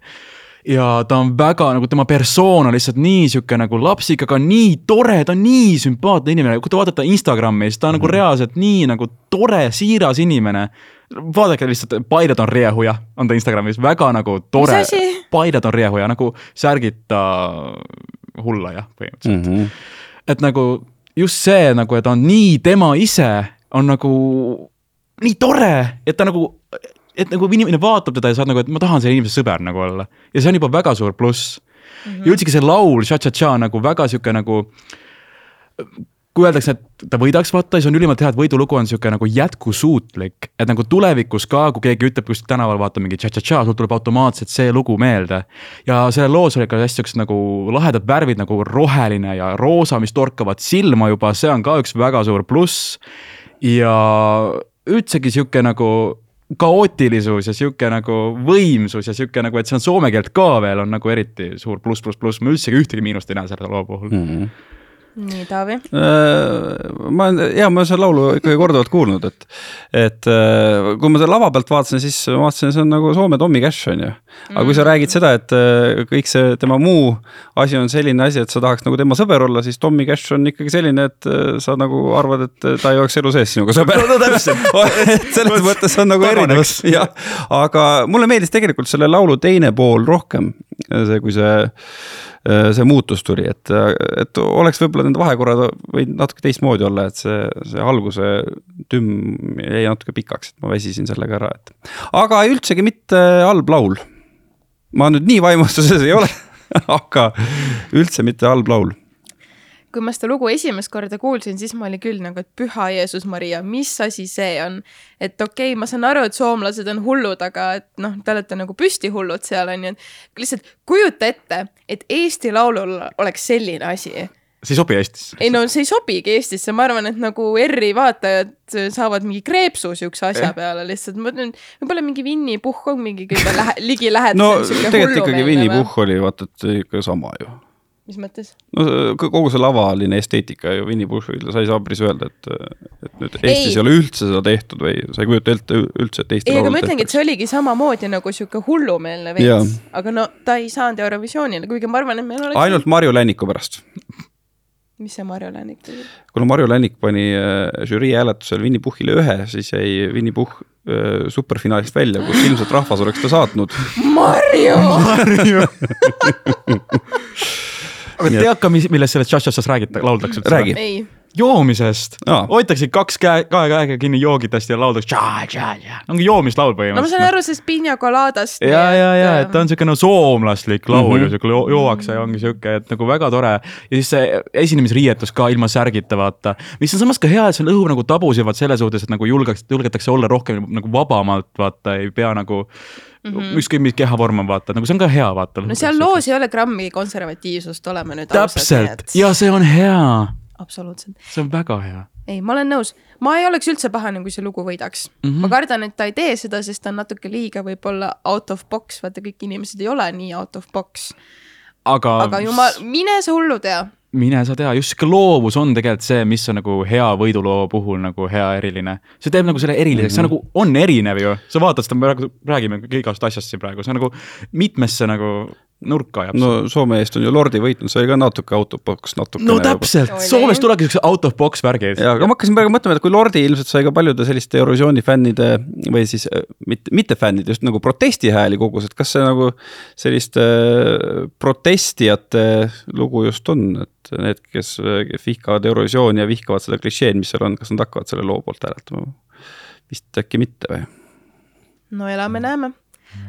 Ja ta on väga nagu tema persoon on lihtsalt nii sihuke nagu lapsik, aga nii tore, ta on nii sümpaatne inimene, kui te vaatate Instagrami, siis ta on Mhm. nagu reaalselt nii nagu tore, siiras inimene. vaadake lihtsalt, Paired on riehuja, on ta Instagramis väga nagu tore. Paired on riehuja nagu särgita hullaja põhimõtteliselt Mhm. et nagu just see nagu, et ta on nii tema ise on nagu nii tore, et ta nagu, et nagu inimene vaatab teda ja saad nagu, et ma tahan selle inimese sõber nagu olla ja see on juba väga suur pluss mm. -hmm. ja üldsegi see laul Cha-Cha-Cha nagu väga sihuke nagu kui öeldakse, et ta võidaks vaata, siis on ülimalt hea, et võidulugu on sihuke nagu jätkusuutlik, et nagu tulevikus ka, kui keegi ütleb kuskil tänaval vaata mingi tša-tša-tša, sul tuleb automaatselt see lugu meelde. ja selle loos oli ka hästi siuksed nagu lahedad värvid nagu roheline ja roosa, mis torkavad silma juba, see on ka üks väga suur pluss. ja üldsegi sihuke nagu kaootilisus ja sihuke nagu võimsus ja sihuke nagu, et see on soome keelt ka veel on nagu eriti suur pluss, pluss, pluss, ma üldsegi ühtegi miinust ei näe selle loo puhul mm.. nii, Taavi. Äh, ma olen, jaa, ma olen seda laulu ikkagi korduvalt kuulnud, et, et äh, kui ma selle lava pealt vaatasin, siis ma vaatasin, see on nagu Soome Tommy Cash on ju. aga kui sa räägid seda, et äh, kõik see tema muu asi on selline asi, et sa tahaks nagu tema sõber olla, siis Tommy Cash on ikkagi selline, et sa nagu arvad, et ta ei oleks elu sees sinuga sõber. no täpselt. selles mõttes on nagu erinev, jah, aga mulle meeldis tegelikult selle laulu teine pool rohkem, see, kui see see muutus tuli, et, et oleks võib-olla nende vahekorrad võinud natuke teistmoodi olla, et see, see alguse tümm jäi natuke pikaks, et ma väsisin sellega ära, et. aga üldsegi mitte halb laul. ma nüüd nii vaimustuses ei ole, aga üldse mitte halb laul. Kui ma seda lugu esimest korda kuulsin, siis ma olin küll nagu, et püha Jeesus Maria, mis asi see on. et okei okay,, ma saan aru, et soomlased on hullud, aga et noh, te olete nagu püsti hullud seal on ju, et lihtsalt kujuta ette, et Eesti Laulul oleks selline asi see ei sobi Eestisse. ei no see ei sobigi Eestisse, ma arvan, et nagu ERR-i vaatajad saavad mingi kreepsu siukse asja peale lihtsalt, ma ütlen, võib-olla mingi Winny Puhh on mingi kõige lähe-, ligilähedasem no tegelikult ikkagi Winny? Puhh oli vaata, ikka sama ju. Mis mõttes? no kogu see lavaline esteetika ju Winny Puhhile, sa ei saa päris öelda, et, et nüüd Eestis Ei. ei ole üldse seda tehtud või sa ei kujuta ette üldse, et Eesti ei, aga ma ütlengi, et see oligi samamoodi nagu sihuke hullumeelne veits, aga no ta ei saanud Eurovisioonile, kuigi ma arvan, et meil oleks. ainult Marju Länniku pärast. mis see Marju Lännik tegi? kuna Marju Lännik pani äh, žürii hääletusel Winny Puhhile ühe, siis jäi Winny Puhh äh, superfinaalist välja, kus ilmselt rahvas oleks ta saatnud. Marju! aga Nii et- tead ka, mis, millest selles Cha-Cha-Chas räägite, lauldakse üldse? Räägi. ei, joomisest Aa. hoitakse kaks käe, kahe käega kinni joogidest ja lauldakse Cha-Cha-Cha, ongi joomislaul no ma saan põhimõtteliselt. aru sellest Pina Coladast. ja, ja, ja, et ta on siuke no soomlaslik laul Mhm. ju siuke joo- jookse ja ongi siuke, et nagu väga tore. ja siis see esinemisriietus ka ilma särgita, vaata. mis on samas ka hea, et see õhub nagu tabusivad selles suhtes, et nagu julgeks, julgetakse olla rohkem nagu vabamalt, vaata, ei pea nagu mm -hmm. ükskõik mis kehavorm on, vaata, nagu see on ka hea, vaata. No seal loos ei ole grammi konservatiivsust, oleme nüüd täpselt ja see on hea, absoluutselt. see on väga hea. ei, ma olen nõus, ma ei oleks üldse pahane, kui see lugu võidaks mm. -hmm. ma kardan, et ta ei tee seda, sest ta on natuke liiga võib-olla out of box, vaata kõik inimesed ei ole nii out of box. aga, aga jumal, mine sa hullu tea. Mine sa tea, just sihuke loovus on tegelikult see, mis on nagu hea võiduloo puhul nagu hea eriline. see teeb nagu selle eriliseks mm, -hmm. see nagu on erinev ju, sa vaatad seda, me praegu räägime igast asjast siin praegu, see on nagu mitmesse nagu nurka ajab no Soome eest on ju Lordi võitnud, see oli ka natuke autobox natukene. no täpselt, Oli. Soomes tulebki siuksed out of box värgid. ja, aga ma hakkasin praegu mõtlema, et kui Lordi ilmselt sai ka paljude selliste Eurovisiooni fännide või siis äh, mitte, mitte fännide, just nagu protestihääli kogus, et kas see nagu selliste äh, protestijate lugu just on, et need, kes kes vihkavad Eurovisiooni ja vihkavad seda klišeed, mis seal on, kas nad hakkavad selle loo poolt hääletama? vist äkki mitte või? no elame-näeme.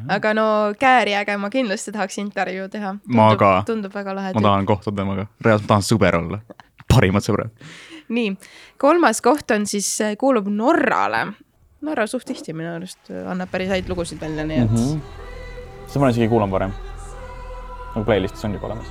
Aga no Kääriäge ma kindlasti tahaks intervjuu teha. Ma ka. tundub väga lahe ma. tahan kohtuda temaga, reaalselt ma tahan sõber olla, parimad sõbrad. nii, kolmas koht on siis, kuulub Norrale. Norra suht tihti minu arust annab päris häid lugusid välja, nii et mm Mhm. -hmm. seda ma olen isegi kuulanud varem. nagu playlist'is on juba olemas.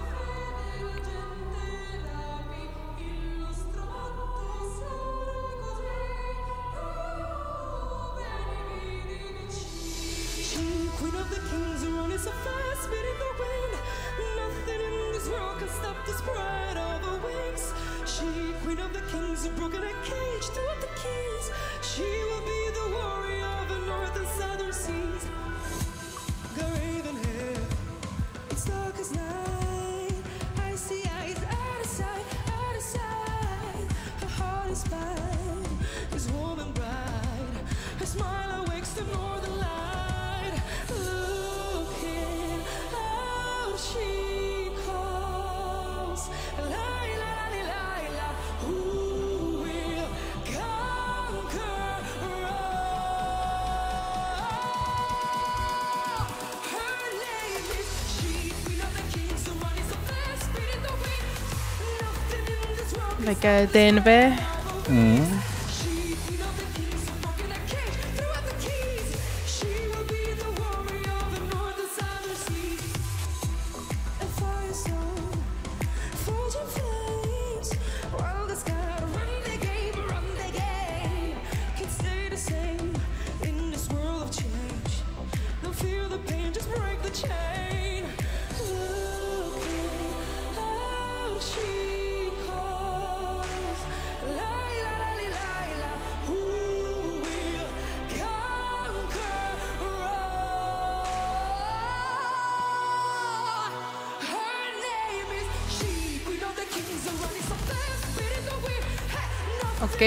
Like a DNB. Mm.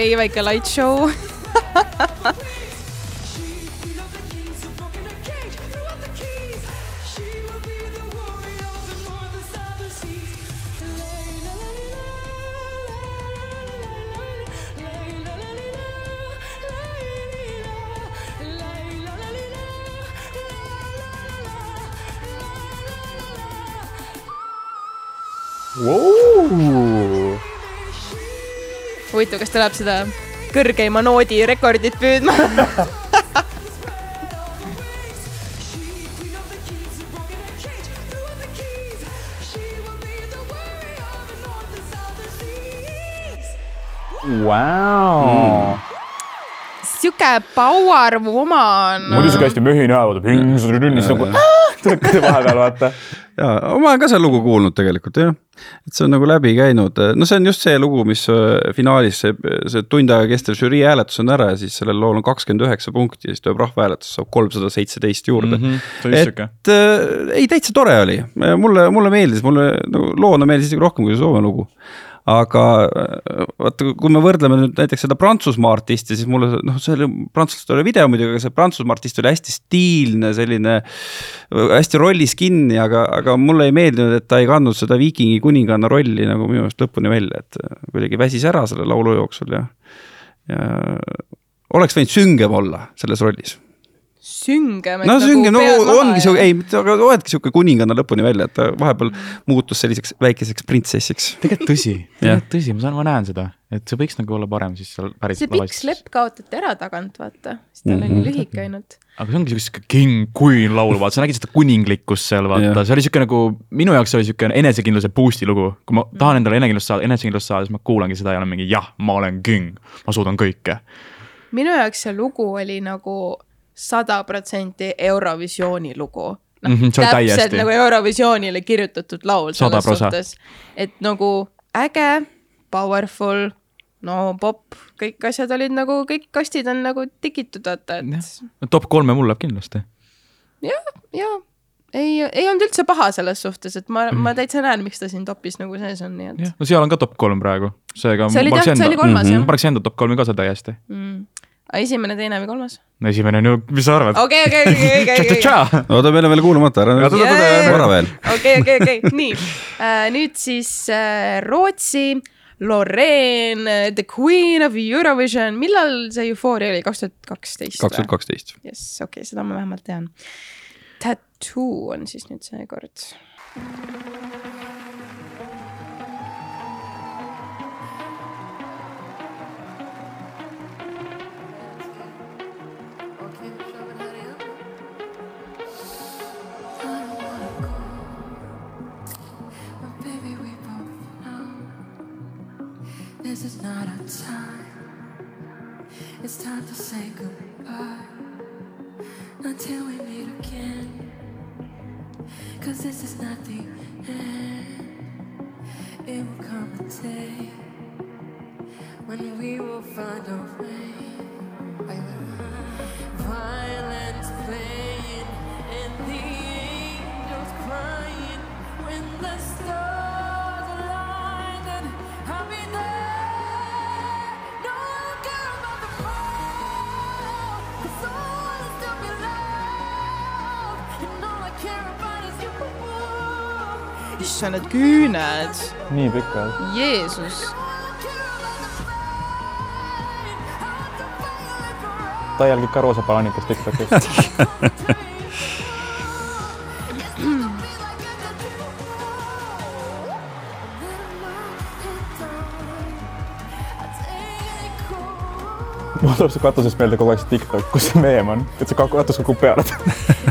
Nothing okei okay,, väike light show. huvitav, kas ta läheb seda kõrgeima noodi rekordit püüdma? Wow. sihuke power woman. muidu siuke hästi möhine hääl, vaata vahepeal vaata. Ja ma olen ka seda lugu kuulnud tegelikult jah, et see on nagu läbi käinud, no see on just see lugu, mis äh, finaalis see, see tund aega kestev žürii hääletus on ära ja siis sellel lool on kakskümmend üheksa punkti ja siis tuleb rahvahääletus, saab kolmsada seitseteist juurde mm. -hmm. et äh, ei, täitsa tore oli, mulle, mulle meeldis, mulle nagu loona meeldis isegi rohkem kui see Soome lugu. Aga äh, vaata, kui me võrdleme nüüd näiteks seda Prantsusmaa artisti, siis mulle noh, see oli prantslaste oli video muidugi, aga see Prantsusmaa artist oli hästi stiilne, selline äh, hästi rollis kinni, aga, aga mulle ei meeldinud, et ta ei kandnud seda viikingi kuninganna rolli nagu minu meelest lõpuni välja, et äh, kuidagi väsis ära selle laulu jooksul ja, ja oleks võinud süngem olla selles rollis süngem. no süngem, no ongi sihuke, ei, aga oledki sihuke kuninganna lõpuni välja, et ta vahepeal muutus selliseks väikeseks printsessiks. tegelikult tõsi, tegelikult tõsi, ma saan, ma näen seda, et see võiks nagu olla parem siis seal päris see pikk slepp kaotati ära tagant, vaata, siis tal oli Mhm. lühike ainult. aga see ongi siuke king queen laul, vaata, sa nägid seda kuninglikkust seal, vaata see oli siuke nagu, minu jaoks oli siuke enesekindluse boost'i lugu. kui ma tahan endale enesekindlust saada, enesekindlust saada, siis ma kuulangi seda ja olen mingi jah, ma olen king, ma suudan kõike. minu jaoks see lugu oli nagu sada protsenti Eurovisiooni lugu. noh Mhm, see oli täpselt täiesti. nagu Eurovisioonile kirjutatud laul selles suhtes, et nagu äge, powerful, no popp, kõik asjad olid nagu, kõik kastid on nagu tikitud, vaata, et top kolme mul läheb kindlasti. ja ei, ei olnud üldse paha selles suhtes, et ma, ma täitsa näen, miks ta siin topis nagu sees on, nii et jah, no seal on ka top kolm praegu, seega. See oli jah- see oli kolmas, jah. ma paneks enda top kolmi ka seal täiesti. mm.. esimene, teine või kolmas? esimene on ju, mis sa arvad? okei, okei, okei, okei, okei, oota, meil on veel kuulamata, ära oota. vara veel. okei, okei, okei, nii uh,. nüüd siis uh, Rootsi, Loreen, The Queen of Eurovision, millal see eufooria oli, kaks tuhat kaksteist? kaks tuhat kaksteist. jess, okei okay,, seda ma vähemalt tean. Tattoo on siis nüüd seekord. Not our time. It's time to say goodbye until we meet again. Cause this is not the end. It will come a day when we will find our way. issand, need küüned, nii pikad. Jeesus. ta jälgib ka roosa banaanitest Tiktokis. tuleb see katusest meelde kogu aeg see TikTok, kus see meem on, et see katus kukub peale.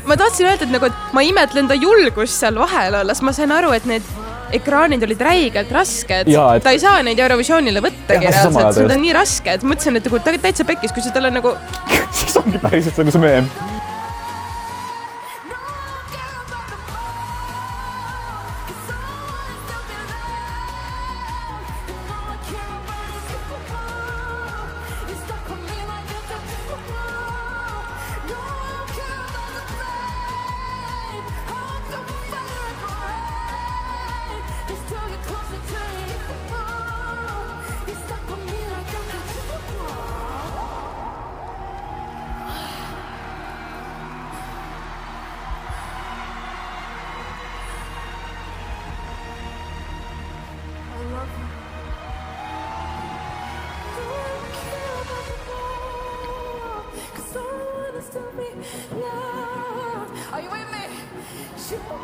ma tahtsin öelda, et nagu, et ma imetlen ta julgust seal vahel olles, ma sain aru, et need ekraanid olid räigelt rasked et- ta ei saa neid Eurovisioonile võttagi reaalselt, see on nii raske, et mõtlesin, et nagu ta täitsa pekkis, kui sa talle nagu siis ongi päriselt nagu see meem.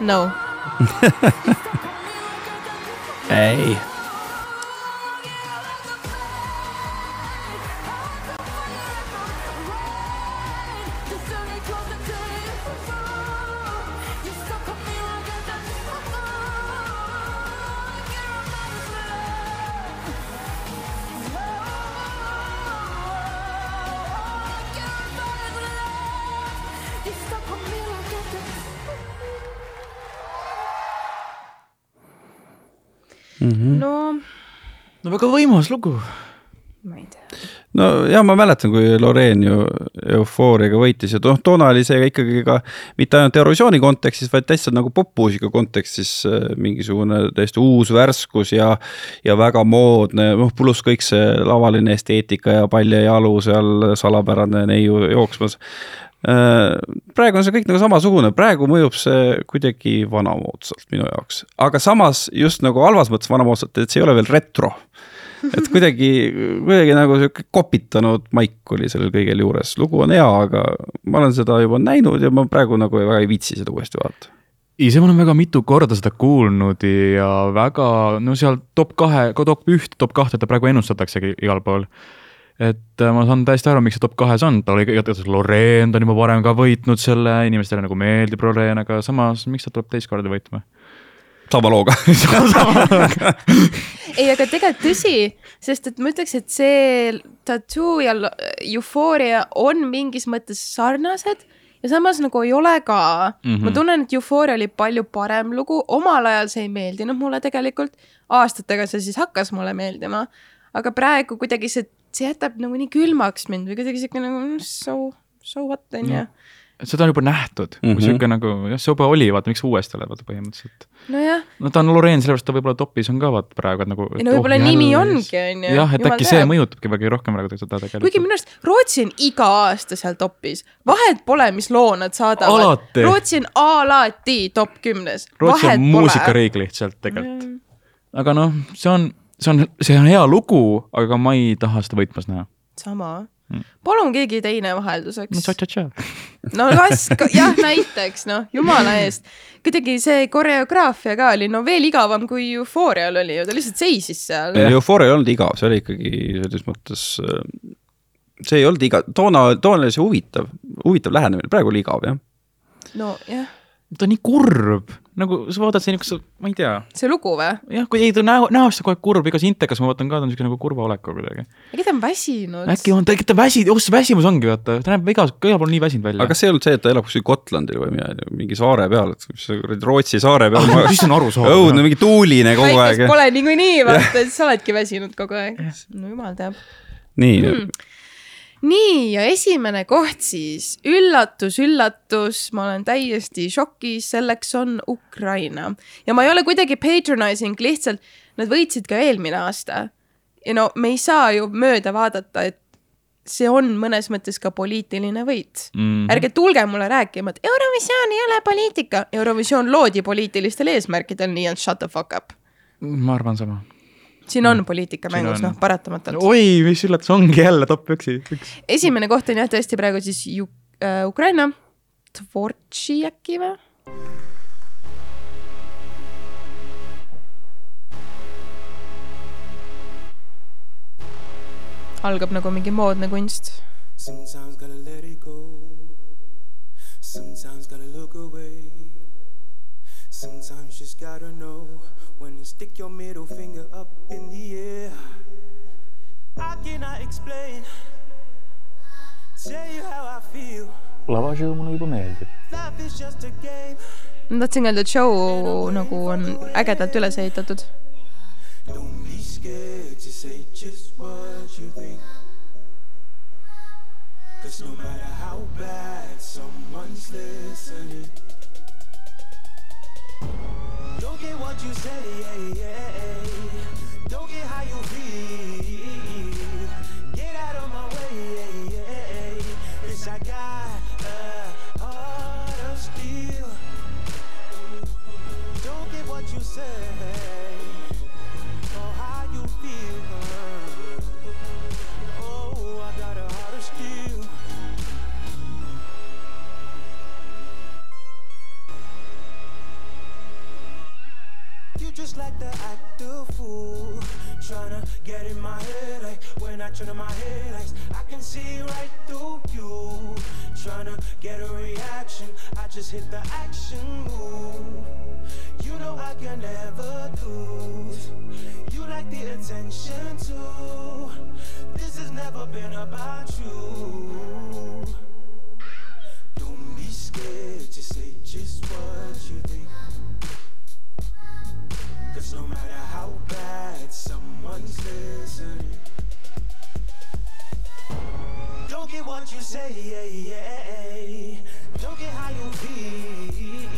No. väga võimas lugu. ma ei tea. no ja ma mäletan, kui Loreen ju eufooriaga võitis ja noh, toona oli see ikkagi ka mitte ainult Eurovisiooni kontekstis, vaid täitsa nagu popmuusika kontekstis äh, mingisugune täiesti uus värskus ja ja väga moodne, noh pluss kõik see lavaline esteetika ja pall ja jalu seal salapärane neiu jooksmas. Praegu on see kõik nagu samasugune, praegu mõjub see kuidagi vanamoodsalt minu jaoks, aga samas just nagu halvas mõttes vanamoodsalt, et see ei ole veel retro et kuidagi, kuidagi nagu sihuke kopitanud maik oli sellel kõigel juures, lugu on hea, aga ma olen seda juba näinud ja ma praegu nagu väga ei viitsi seda uuesti vaadata. ise ma olen väga mitu korda seda kuulnud ja väga, no seal top kahe, top üht, top kahte ta praegu ennustataksegi igal pool. Et äh, ma saan täiesti aru, miks see top kahes on, ta oli igatahes Loreen, ta on juba varem ka võitnud selle, inimestele nagu meeldib Loreen, aga samas, miks ta tuleb teist korda võitma? sama looga. ei, aga tegelikult tõsi, sest et ma ütleks, et see tattoo ja eufooria on mingis mõttes sarnased ja samas nagu ei ole ka mm. -hmm. ma tunnen, et eufooria oli palju parem lugu, omal ajal see ei meeldinud mulle tegelikult, aastatega see siis hakkas mulle meeldima, aga praegu kuidagi see, see jätab nagu nii külmaks mind või kuidagi siuke nagu mm, so, so what on ju. seda on juba nähtud mm Mhm. -hmm. kui sihuke nagu jah, see juba oli, vaata miks uuesti oled, vaata põhimõtteliselt. nojah, no ta on Loreen, sellepärast ta võib-olla topis on ka vaata praegu, et nagu. ei no võib-olla nimi ongi, on ju. jah, et äkki see. mõjutabki väga rohkem praegu seda kuigi tegelikult. minu arust Rootsi on iga aasta seal topis, vahet pole, mis loo nad saadavad. Rootsi on alati top kümnes. Rootsi on muusikariik lihtsalt tegelikult. aga noh, see on, see on, see on hea lugu, aga ma ei taha seda võitmas näha. sama. palun keegi teine vahelduseks no tša-tša-tša. no las, jah, näiteks noh, jumala eest. kuidagi see koreograafia ka oli no veel igavam kui Euphorial oli ju, ta lihtsalt seisis seal. Eufooria ei olnud igav, see oli ikkagi selles mõttes, see ei olnud iga, toona, toona oli see huvitav, huvitav lähenemine, praegu oli igav jah. nojah, ta on nii kurb, nagu sa vaatad see niisuguse, ma ei tea, see lugu või? jah, kui ei ta näo, näost on kogu aeg kurb, iga intekas ma vaatan ka, ta on niisugune nagu kurva olekuga kuidagi. äkki ta on väsinud? äkki on, ta, ta väsi-, oh see väsimus ongi vaata, ta näeb igas, igal pool nii väsinud välja. aga kas see ei olnud see, et ta elab kuskil Gotlandil või midagi, mingi saare peal, et mis see kuradi Rootsi saare peal Ah, siis on arusaadav. õudne, mingi tuuline kogu aeg. pole niikuinii, vaata, et sa oledki väsinud kogu aeg. no jumal teab. nii Hmm. Nii ja esimene koht siis, üllatus, üllatus, ma olen täiesti šokis, selleks on Ukraina ja ma ei ole kuidagi patronizing, lihtsalt nad võitsid ka eelmine aasta. ja no me ei saa ju mööda vaadata, et see on mõnes mõttes ka poliitiline võit Mhm. ärge tulge mulle rääkima, et Eurovisioon ei ole poliitika, Eurovisioon loodi poliitilistel eesmärkidel, nii et shut the fuck up. ma arvan sama. Siin on poliitika Siin mängus, noh, paratamatult. oi, mis üllatus, ongi jälle top üksi, üks. esimene koht on jah tõesti praegu siis Ju- äh, Ukraina, Tvortši äkki või? algab nagu mingi moodne kunst. Sometimes gotta let it go. Sometimes gotta look away. Sometimes just gotta know stick your middle finger up in the air. I cannot explain. Tell you how I feel. lavashow mulle juba meeldib. Life is just a game. ma tahtsin öelda, et show nagu on ägedalt üles ehitatud. Don't be scared to say just what you think. Cause no matter how bad someone's listening, don't get what you say, yeah, yeah. don't get how you feel. To act a fool, tryna get in my head. Like when I turn on my headlights, I can see right through you. Tryna get a reaction, I just hit the action move. You know I can never lose. You like the attention too. This has never been about you. Don't be scared to say just what you think. No matter how bad someone's listening, don't get what you say. Don't get how you feel.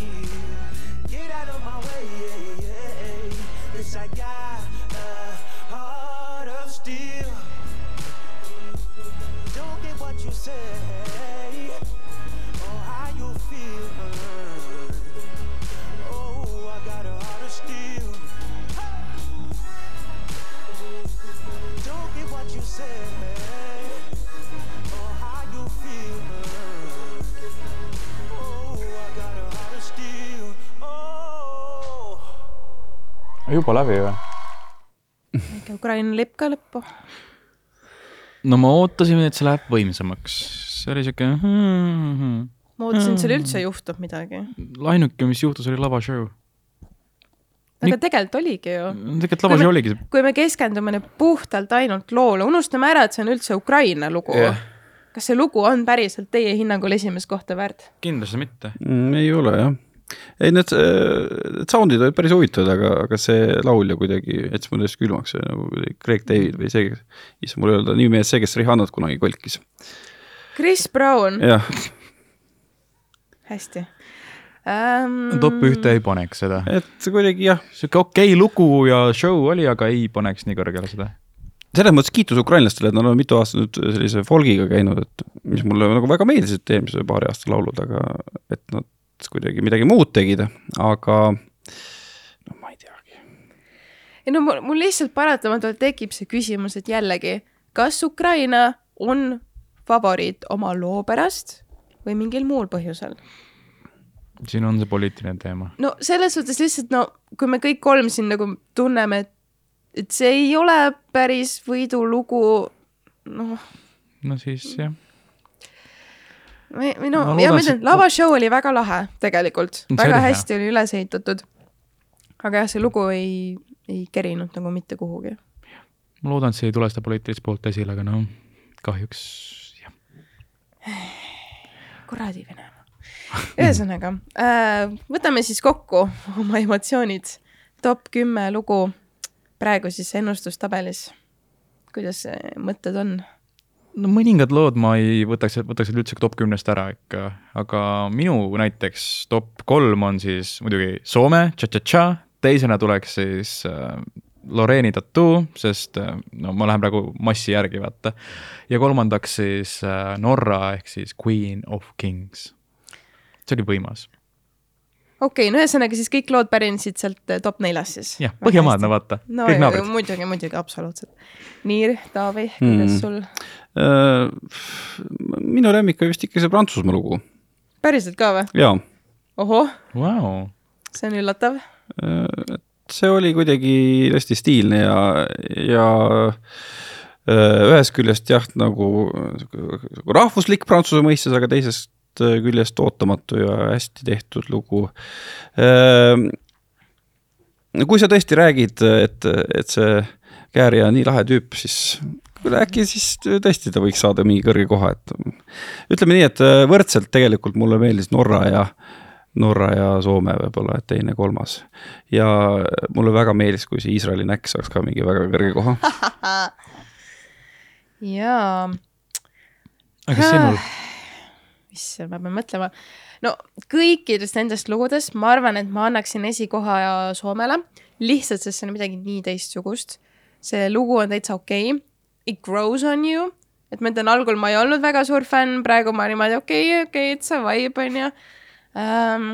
Get out of my way. Cause I got a heart of steel. Don't get what you say or how you feel. Juba läbi või? väike Ukraina lipp ka lõppu. no ma ootasin, et see läheb võimsamaks, see oli siuke hmm,. ma ootasin, et seal üldse juhtub midagi. ainuke, mis juhtus, oli lavashow. aga tegelikult oligi ju. tegelikult lavashow oligi kui me keskendume nüüd puhtalt ainult loole, unustame ära, et see on üldse Ukraina lugu Jah. kas see lugu on päriselt teie hinnangul esimest kohta väärt? kindlasti mitte. mm,. ei ole jah. ei, need, need sound'id olid päris huvitavad, aga, aga see laulja kuidagi jättis mulle täiesti külmaks, see nagu Craig David või see, issand, mul ei ole ta nimi meeles, see, kes Rihannat kunagi kolkis. Chris Brown, jah, hästi ähm,. top ühte ei paneks seda. et kuidagi jah, sihuke okei okay lugu ja show oli, aga ei paneks nii kõrgele seda. selles mõttes kiitus ukrainlastele, et nad on mitu aastat nüüd sellise folgiga käinud, et mis mulle nagu väga meeldisid eelmise paari aasta laulud, aga et nad kuidagi midagi muud tegid, aga no ma ei teagi. ei no mul, mul lihtsalt paratamatult tekib see küsimus, et jällegi, kas Ukraina on favoriit oma loo pärast või mingil muul põhjusel? siin on see poliitiline teema. no selles suhtes lihtsalt no kui me kõik kolm siin nagu tunneme, et, et see ei ole päris võidulugu, noh, no siis jah, Ma ja ma ütlen, lavashow oli väga lahe tegelikult, väga oli hea. hästi oli üles ehitatud. aga jah, see lugu ei, ei kerinud nagu mitte kuhugi. ma loodan, et see ei tule seda poliitilist poolt esile, aga no kahjuks jah. kuradi Venemaa. ühesõnaga äh,, võtame siis kokku oma emotsioonid. top kümme lugu praegu siis ennustustabelis. kuidas mõtted on? No mõningad lood ma ei võtaks, võtaks üldse top kümnest ära ikka, aga minu näiteks top kolm on siis muidugi Soome, Cha-Cha-Cha, teisena tuleks siis äh, Loreeni Tattoo, sest äh, no ma lähen praegu massi järgi, vaata. ja kolmandaks siis äh, Norra ehk siis Queen of Kings. see oli võimas, okei okay,, no ühesõnaga siis kõik lood pärinesid sealt äh, top neljast siis. jah, Põhjamaad, no vaata, no kõik naabrid. muidugi, muidugi, absoluutselt. nii, Taavi, kuidas Mm. sul? Äh, minu lemmik oli vist ikka see Prantsusmaa lugu, päriselt ka või? jaa. ohoh, Vau, see on üllatav. et see oli kuidagi hästi stiilne ja, ja äh, ühest küljest jah, nagu nagu rahvuslik Prantsuse mõistes, aga teisest küljest ootamatu ja hästi tehtud lugu. no kui sa tõesti räägid, et, et see Käärija on nii lahe tüüp, siis kuule äkki siis tõesti ta võiks saada mingi kõrge koha, et ütleme nii, et võrdselt tegelikult mulle meeldis Norra ja Norra ja Soome võib-olla, et teine, kolmas. ja mulle väga meeldis, kui see Iisraeli näkk saaks ka mingi väga kõrge koha. jaa, aga sinul, issand, ma pean mõtlema. no kõikidest nendest lugudest ma arvan, et ma annaksin esikoha Soomele, lihtsalt sest see on midagi nii teistsugust. see lugu on täitsa okei okay., It grows on you, et ma ütlen, algul ma ei olnud väga suur fänn, praegu ma niimoodi okei okay,, okei okay,, it's a vibe on ju ähm,.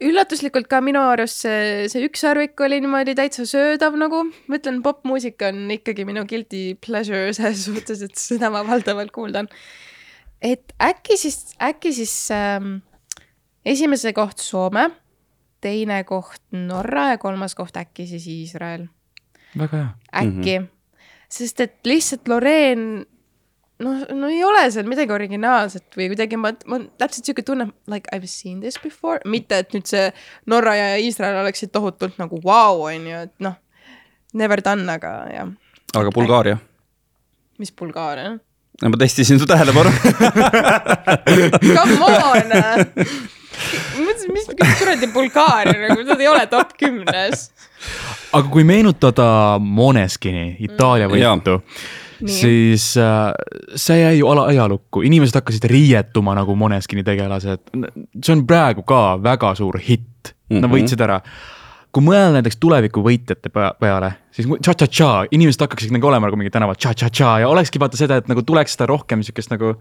üllatuslikult ka minu arust see, see ükssarvik oli niimoodi täitsa söödav nagu, ma ütlen, popmuusika on ikkagi minu guilty pleasure selles suhtes, et seda ma valdavalt kuuldan et äkki siis, äkki siis ähm, esimese koht Soome, teine koht Norra ja kolmas koht äkki siis Iisrael, väga hea. äkki mm. -hmm. sest et lihtsalt Loreen, noh, no ei ole seal midagi originaalset või kuidagi ma, ma täpselt sihuke tunne, like I have seen this before, mitte et nüüd see Norra ja Iisrael oleksid tohutult nagu vau wow,, on ju, et noh, never done, aga jah, aga Bulgaaria, mis Bulgaaria, ma testisin su tähelepanu. come on mõtlesin, mis kuradi Bulgaaria nagu, nad ei ole top kümnes. aga kui meenutada Måneskini Itaalia Mm. Võitu, Nii. siis äh, see jäi ju ala ajalukku, inimesed hakkasid riietuma nagu Måneskini tegelased. see on praegu ka väga suur hitt, nad Mhm. võitsid ära. Kui mõelda näiteks tuleviku võitjate pea- peale, siis cha-cha-cha, inimesed hakkaksid nagu olema nagu mingi tänaval cha-cha-cha ja olekski vaata seda, et nagu tuleks seda rohkem siukest nagu.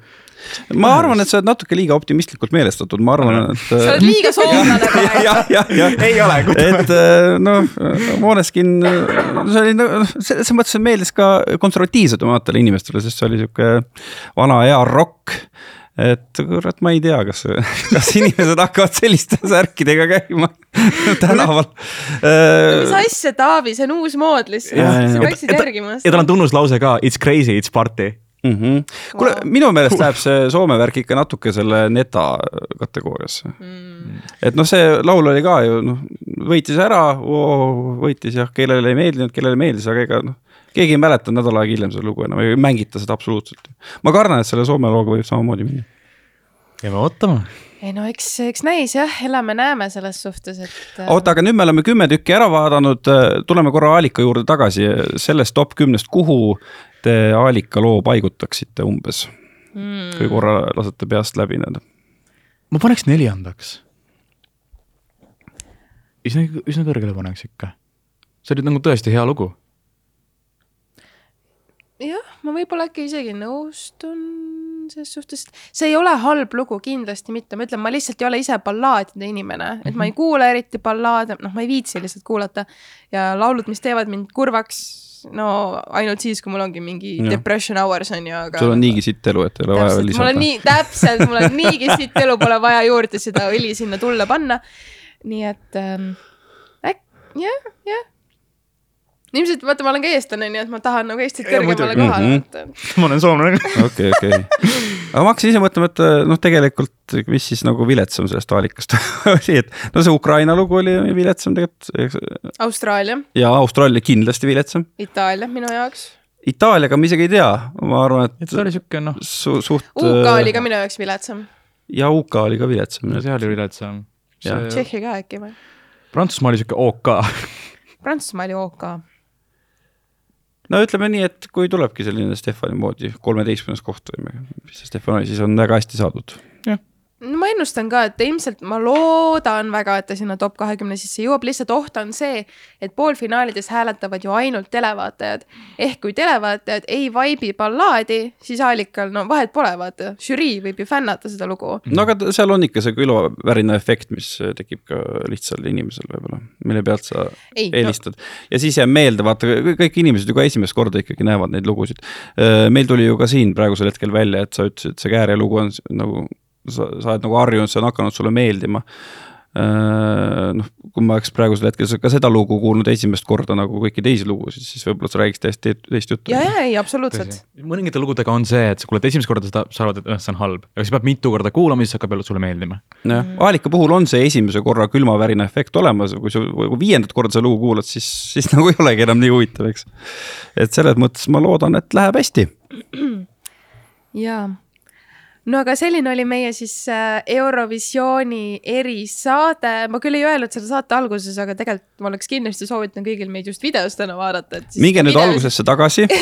ma arvan, et sa oled natuke liiga optimistlikult meelestatud, ma arvan, et. sa oled liiga soomlane praegu. ei ole, et äh, noh, Måneskin, see oli nagu selles mõttes meeldis ka konservatiivsetematele inimestele, sest see oli sihuke vana hea rokk. Et kurat, ma ei tea, kas, kas inimesed hakkavad selliste särkidega käima tänaval. mis asja, Taavi, see on uus mood lihtsalt sa peaksid järgima ja tal on tunnuslause ka, it's crazy, it's party. Mm -hmm. kuule Wow., minu meelest läheb see Soome värk ikka natuke selle neta kategooriasse mm.. et noh, see laul oli ka ju noh, võitis ära, võitis jah, kellele ei meeldinud, kellele meeldis, aga ega noh, keegi ei mäleta nädal aega hiljem seda lugu enam, ei mängita seda absoluutselt. ma kardan, et selle Soome looga võib samamoodi minna. jääme ootama. ei no eks, eks näis jah, elame-näeme selles suhtes, et. äh, oota, aga nüüd me oleme kümme tükki ära vaadanud, tuleme korra Aalika juurde tagasi, sellest top kümnest, kuhu te Aalika loo paigutaksite umbes? mm, kui korra lasete peast läbi need. ma paneks neljandaks. üsna, üsna kõrgele paneks ikka. see oli nagu tõesti hea lugu. jah, ma võib-olla äkki isegi nõustun selles suhtes, see ei ole halb lugu, kindlasti mitte, ma ütlen, ma lihtsalt ei ole ise ballaadide inimene, et ma ei kuula eriti ballaade, noh, ma ei viitsi lihtsalt kuulata ja laulud, mis teevad mind kurvaks, no ainult siis, kui mul ongi mingi Jah. depression hours on ju, aga. sul on niigi sitt elu, et ei ole vaja täpselt, mul on lisada. nii, täpselt, mul on niigi siit elu, pole vaja juurde seda õli sinna tulle panna. nii et ähm, äk-, jah, jah. Ilmselt vaata, ma olen ka eestlane, nii et ma tahan nagu Eestit kõrgemale kohale Mhm. võtta. ma olen soomlane. okei, okei. aga ma hakkasin ise mõtlema, et noh, tegelikult, mis siis nagu viletsam sellest vaalikast oli, et no see Ukraina lugu oli viletsam tegelikult. Austraalia, ja Austraalia kindlasti viletsam. Itaalia minu jaoks. Itaaliaga ma isegi ei tea, ma arvan, et et see oli siuke noh, su, suht. UK oli ka minu jaoks viletsam, ja UK oli ka viletsam. see oli viletsam. Tšehhi ka äkki või? Prantsusmaa oli siuke OK. Prantsusmaa oli OK. No ütleme nii, et kui tulebki selline Stefani moodi kolmeteistkümnes koht või mis see Stefan oli, siis on väga hästi saadud. Ma ennustan ka, et ilmselt ma loodan väga, et ta sinna top kahekümne sisse jõuab, lihtsalt oht on see, et poolfinaalides hääletavad ju ainult televaatajad. ehk kui televaatajad ei vaibi ballaadi, siis allikal no vahet pole, vaata, žürii võib ju fännata seda lugu. no aga seal on ikka see külvavärina efekt, mis tekib ka lihtsal inimesel võib-olla, mille pealt sa Ei, eelistad no.. ja siis jääb meelde, vaata kõik inimesed ju ka esimest korda ikkagi näevad neid lugusid. meil tuli ju ka siin praegusel hetkel välja, et sa ütlesid, et see Kääre lugu on nagu, sa, sa oled nagu harjunud, see on hakanud sulle meeldima. noh, kui ma oleks praegusel hetkel ka seda lugu kuulnud esimest korda nagu kõiki teisi lugusid, siis võib-olla sa räägiks täiesti teist juttu. ja, ja ei, absoluutselt. mõningate lugudega on see, et sa kuuled esimest korda seda, sa arvad, et noh, see on halb, aga siis peab mitu korda kuulama, siis hakkab jälle sulle meeldima. jah, Aalika puhul on see esimese korra külmavärina efekt olemas, kui sa viiendat korda seda lugu kuulad, siis, siis nagu ei olegi enam nii huvitav, eks. et selles mõttes ma loodan, et läheb hästi. jaa. No aga selline oli meie siis äh, Eurovisiooni erisaade, ma küll ei öelnud selle saate alguses, aga tegelikult ma oleks kindlasti soovitanud kõigil meid just videos täna vaadata, et. minge nüüd algusesse tagasi.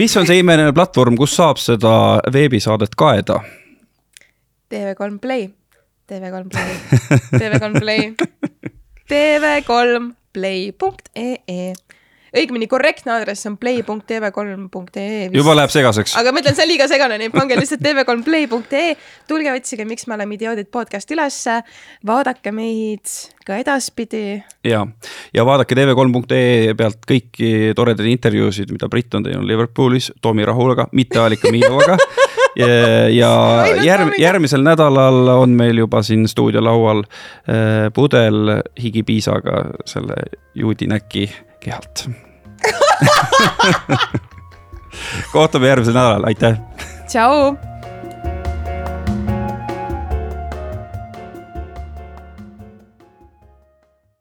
mis on see imeline platvorm, kus saab seda veebisaadet kaeda? TV3 Play, TV3 Play, TV3 Play, TV3 Play.ee. Õigemini korrektne aadress on play.tv3.ee. juba läheb segaseks. aga ma ütlen, see on liiga segane, nii et pange lihtsalt tv3play.ee, tulge otsige, miks me oleme idioodid podcast ülesse, vaadake meid ka edaspidi. ja, ja vaadake tv3.ee pealt kõiki toredaid intervjuusid, mida Brit on teinud Liverpoolis Tomi Rahulaga, mitte Alika Miilovaga. ja, ja järg, järgmisel nädalal on meil juba siin stuudiolaual äh, pudel higipiisaga selle juudi näki kehalt. kohtume järgmisel nädalal, aitäh! Tšau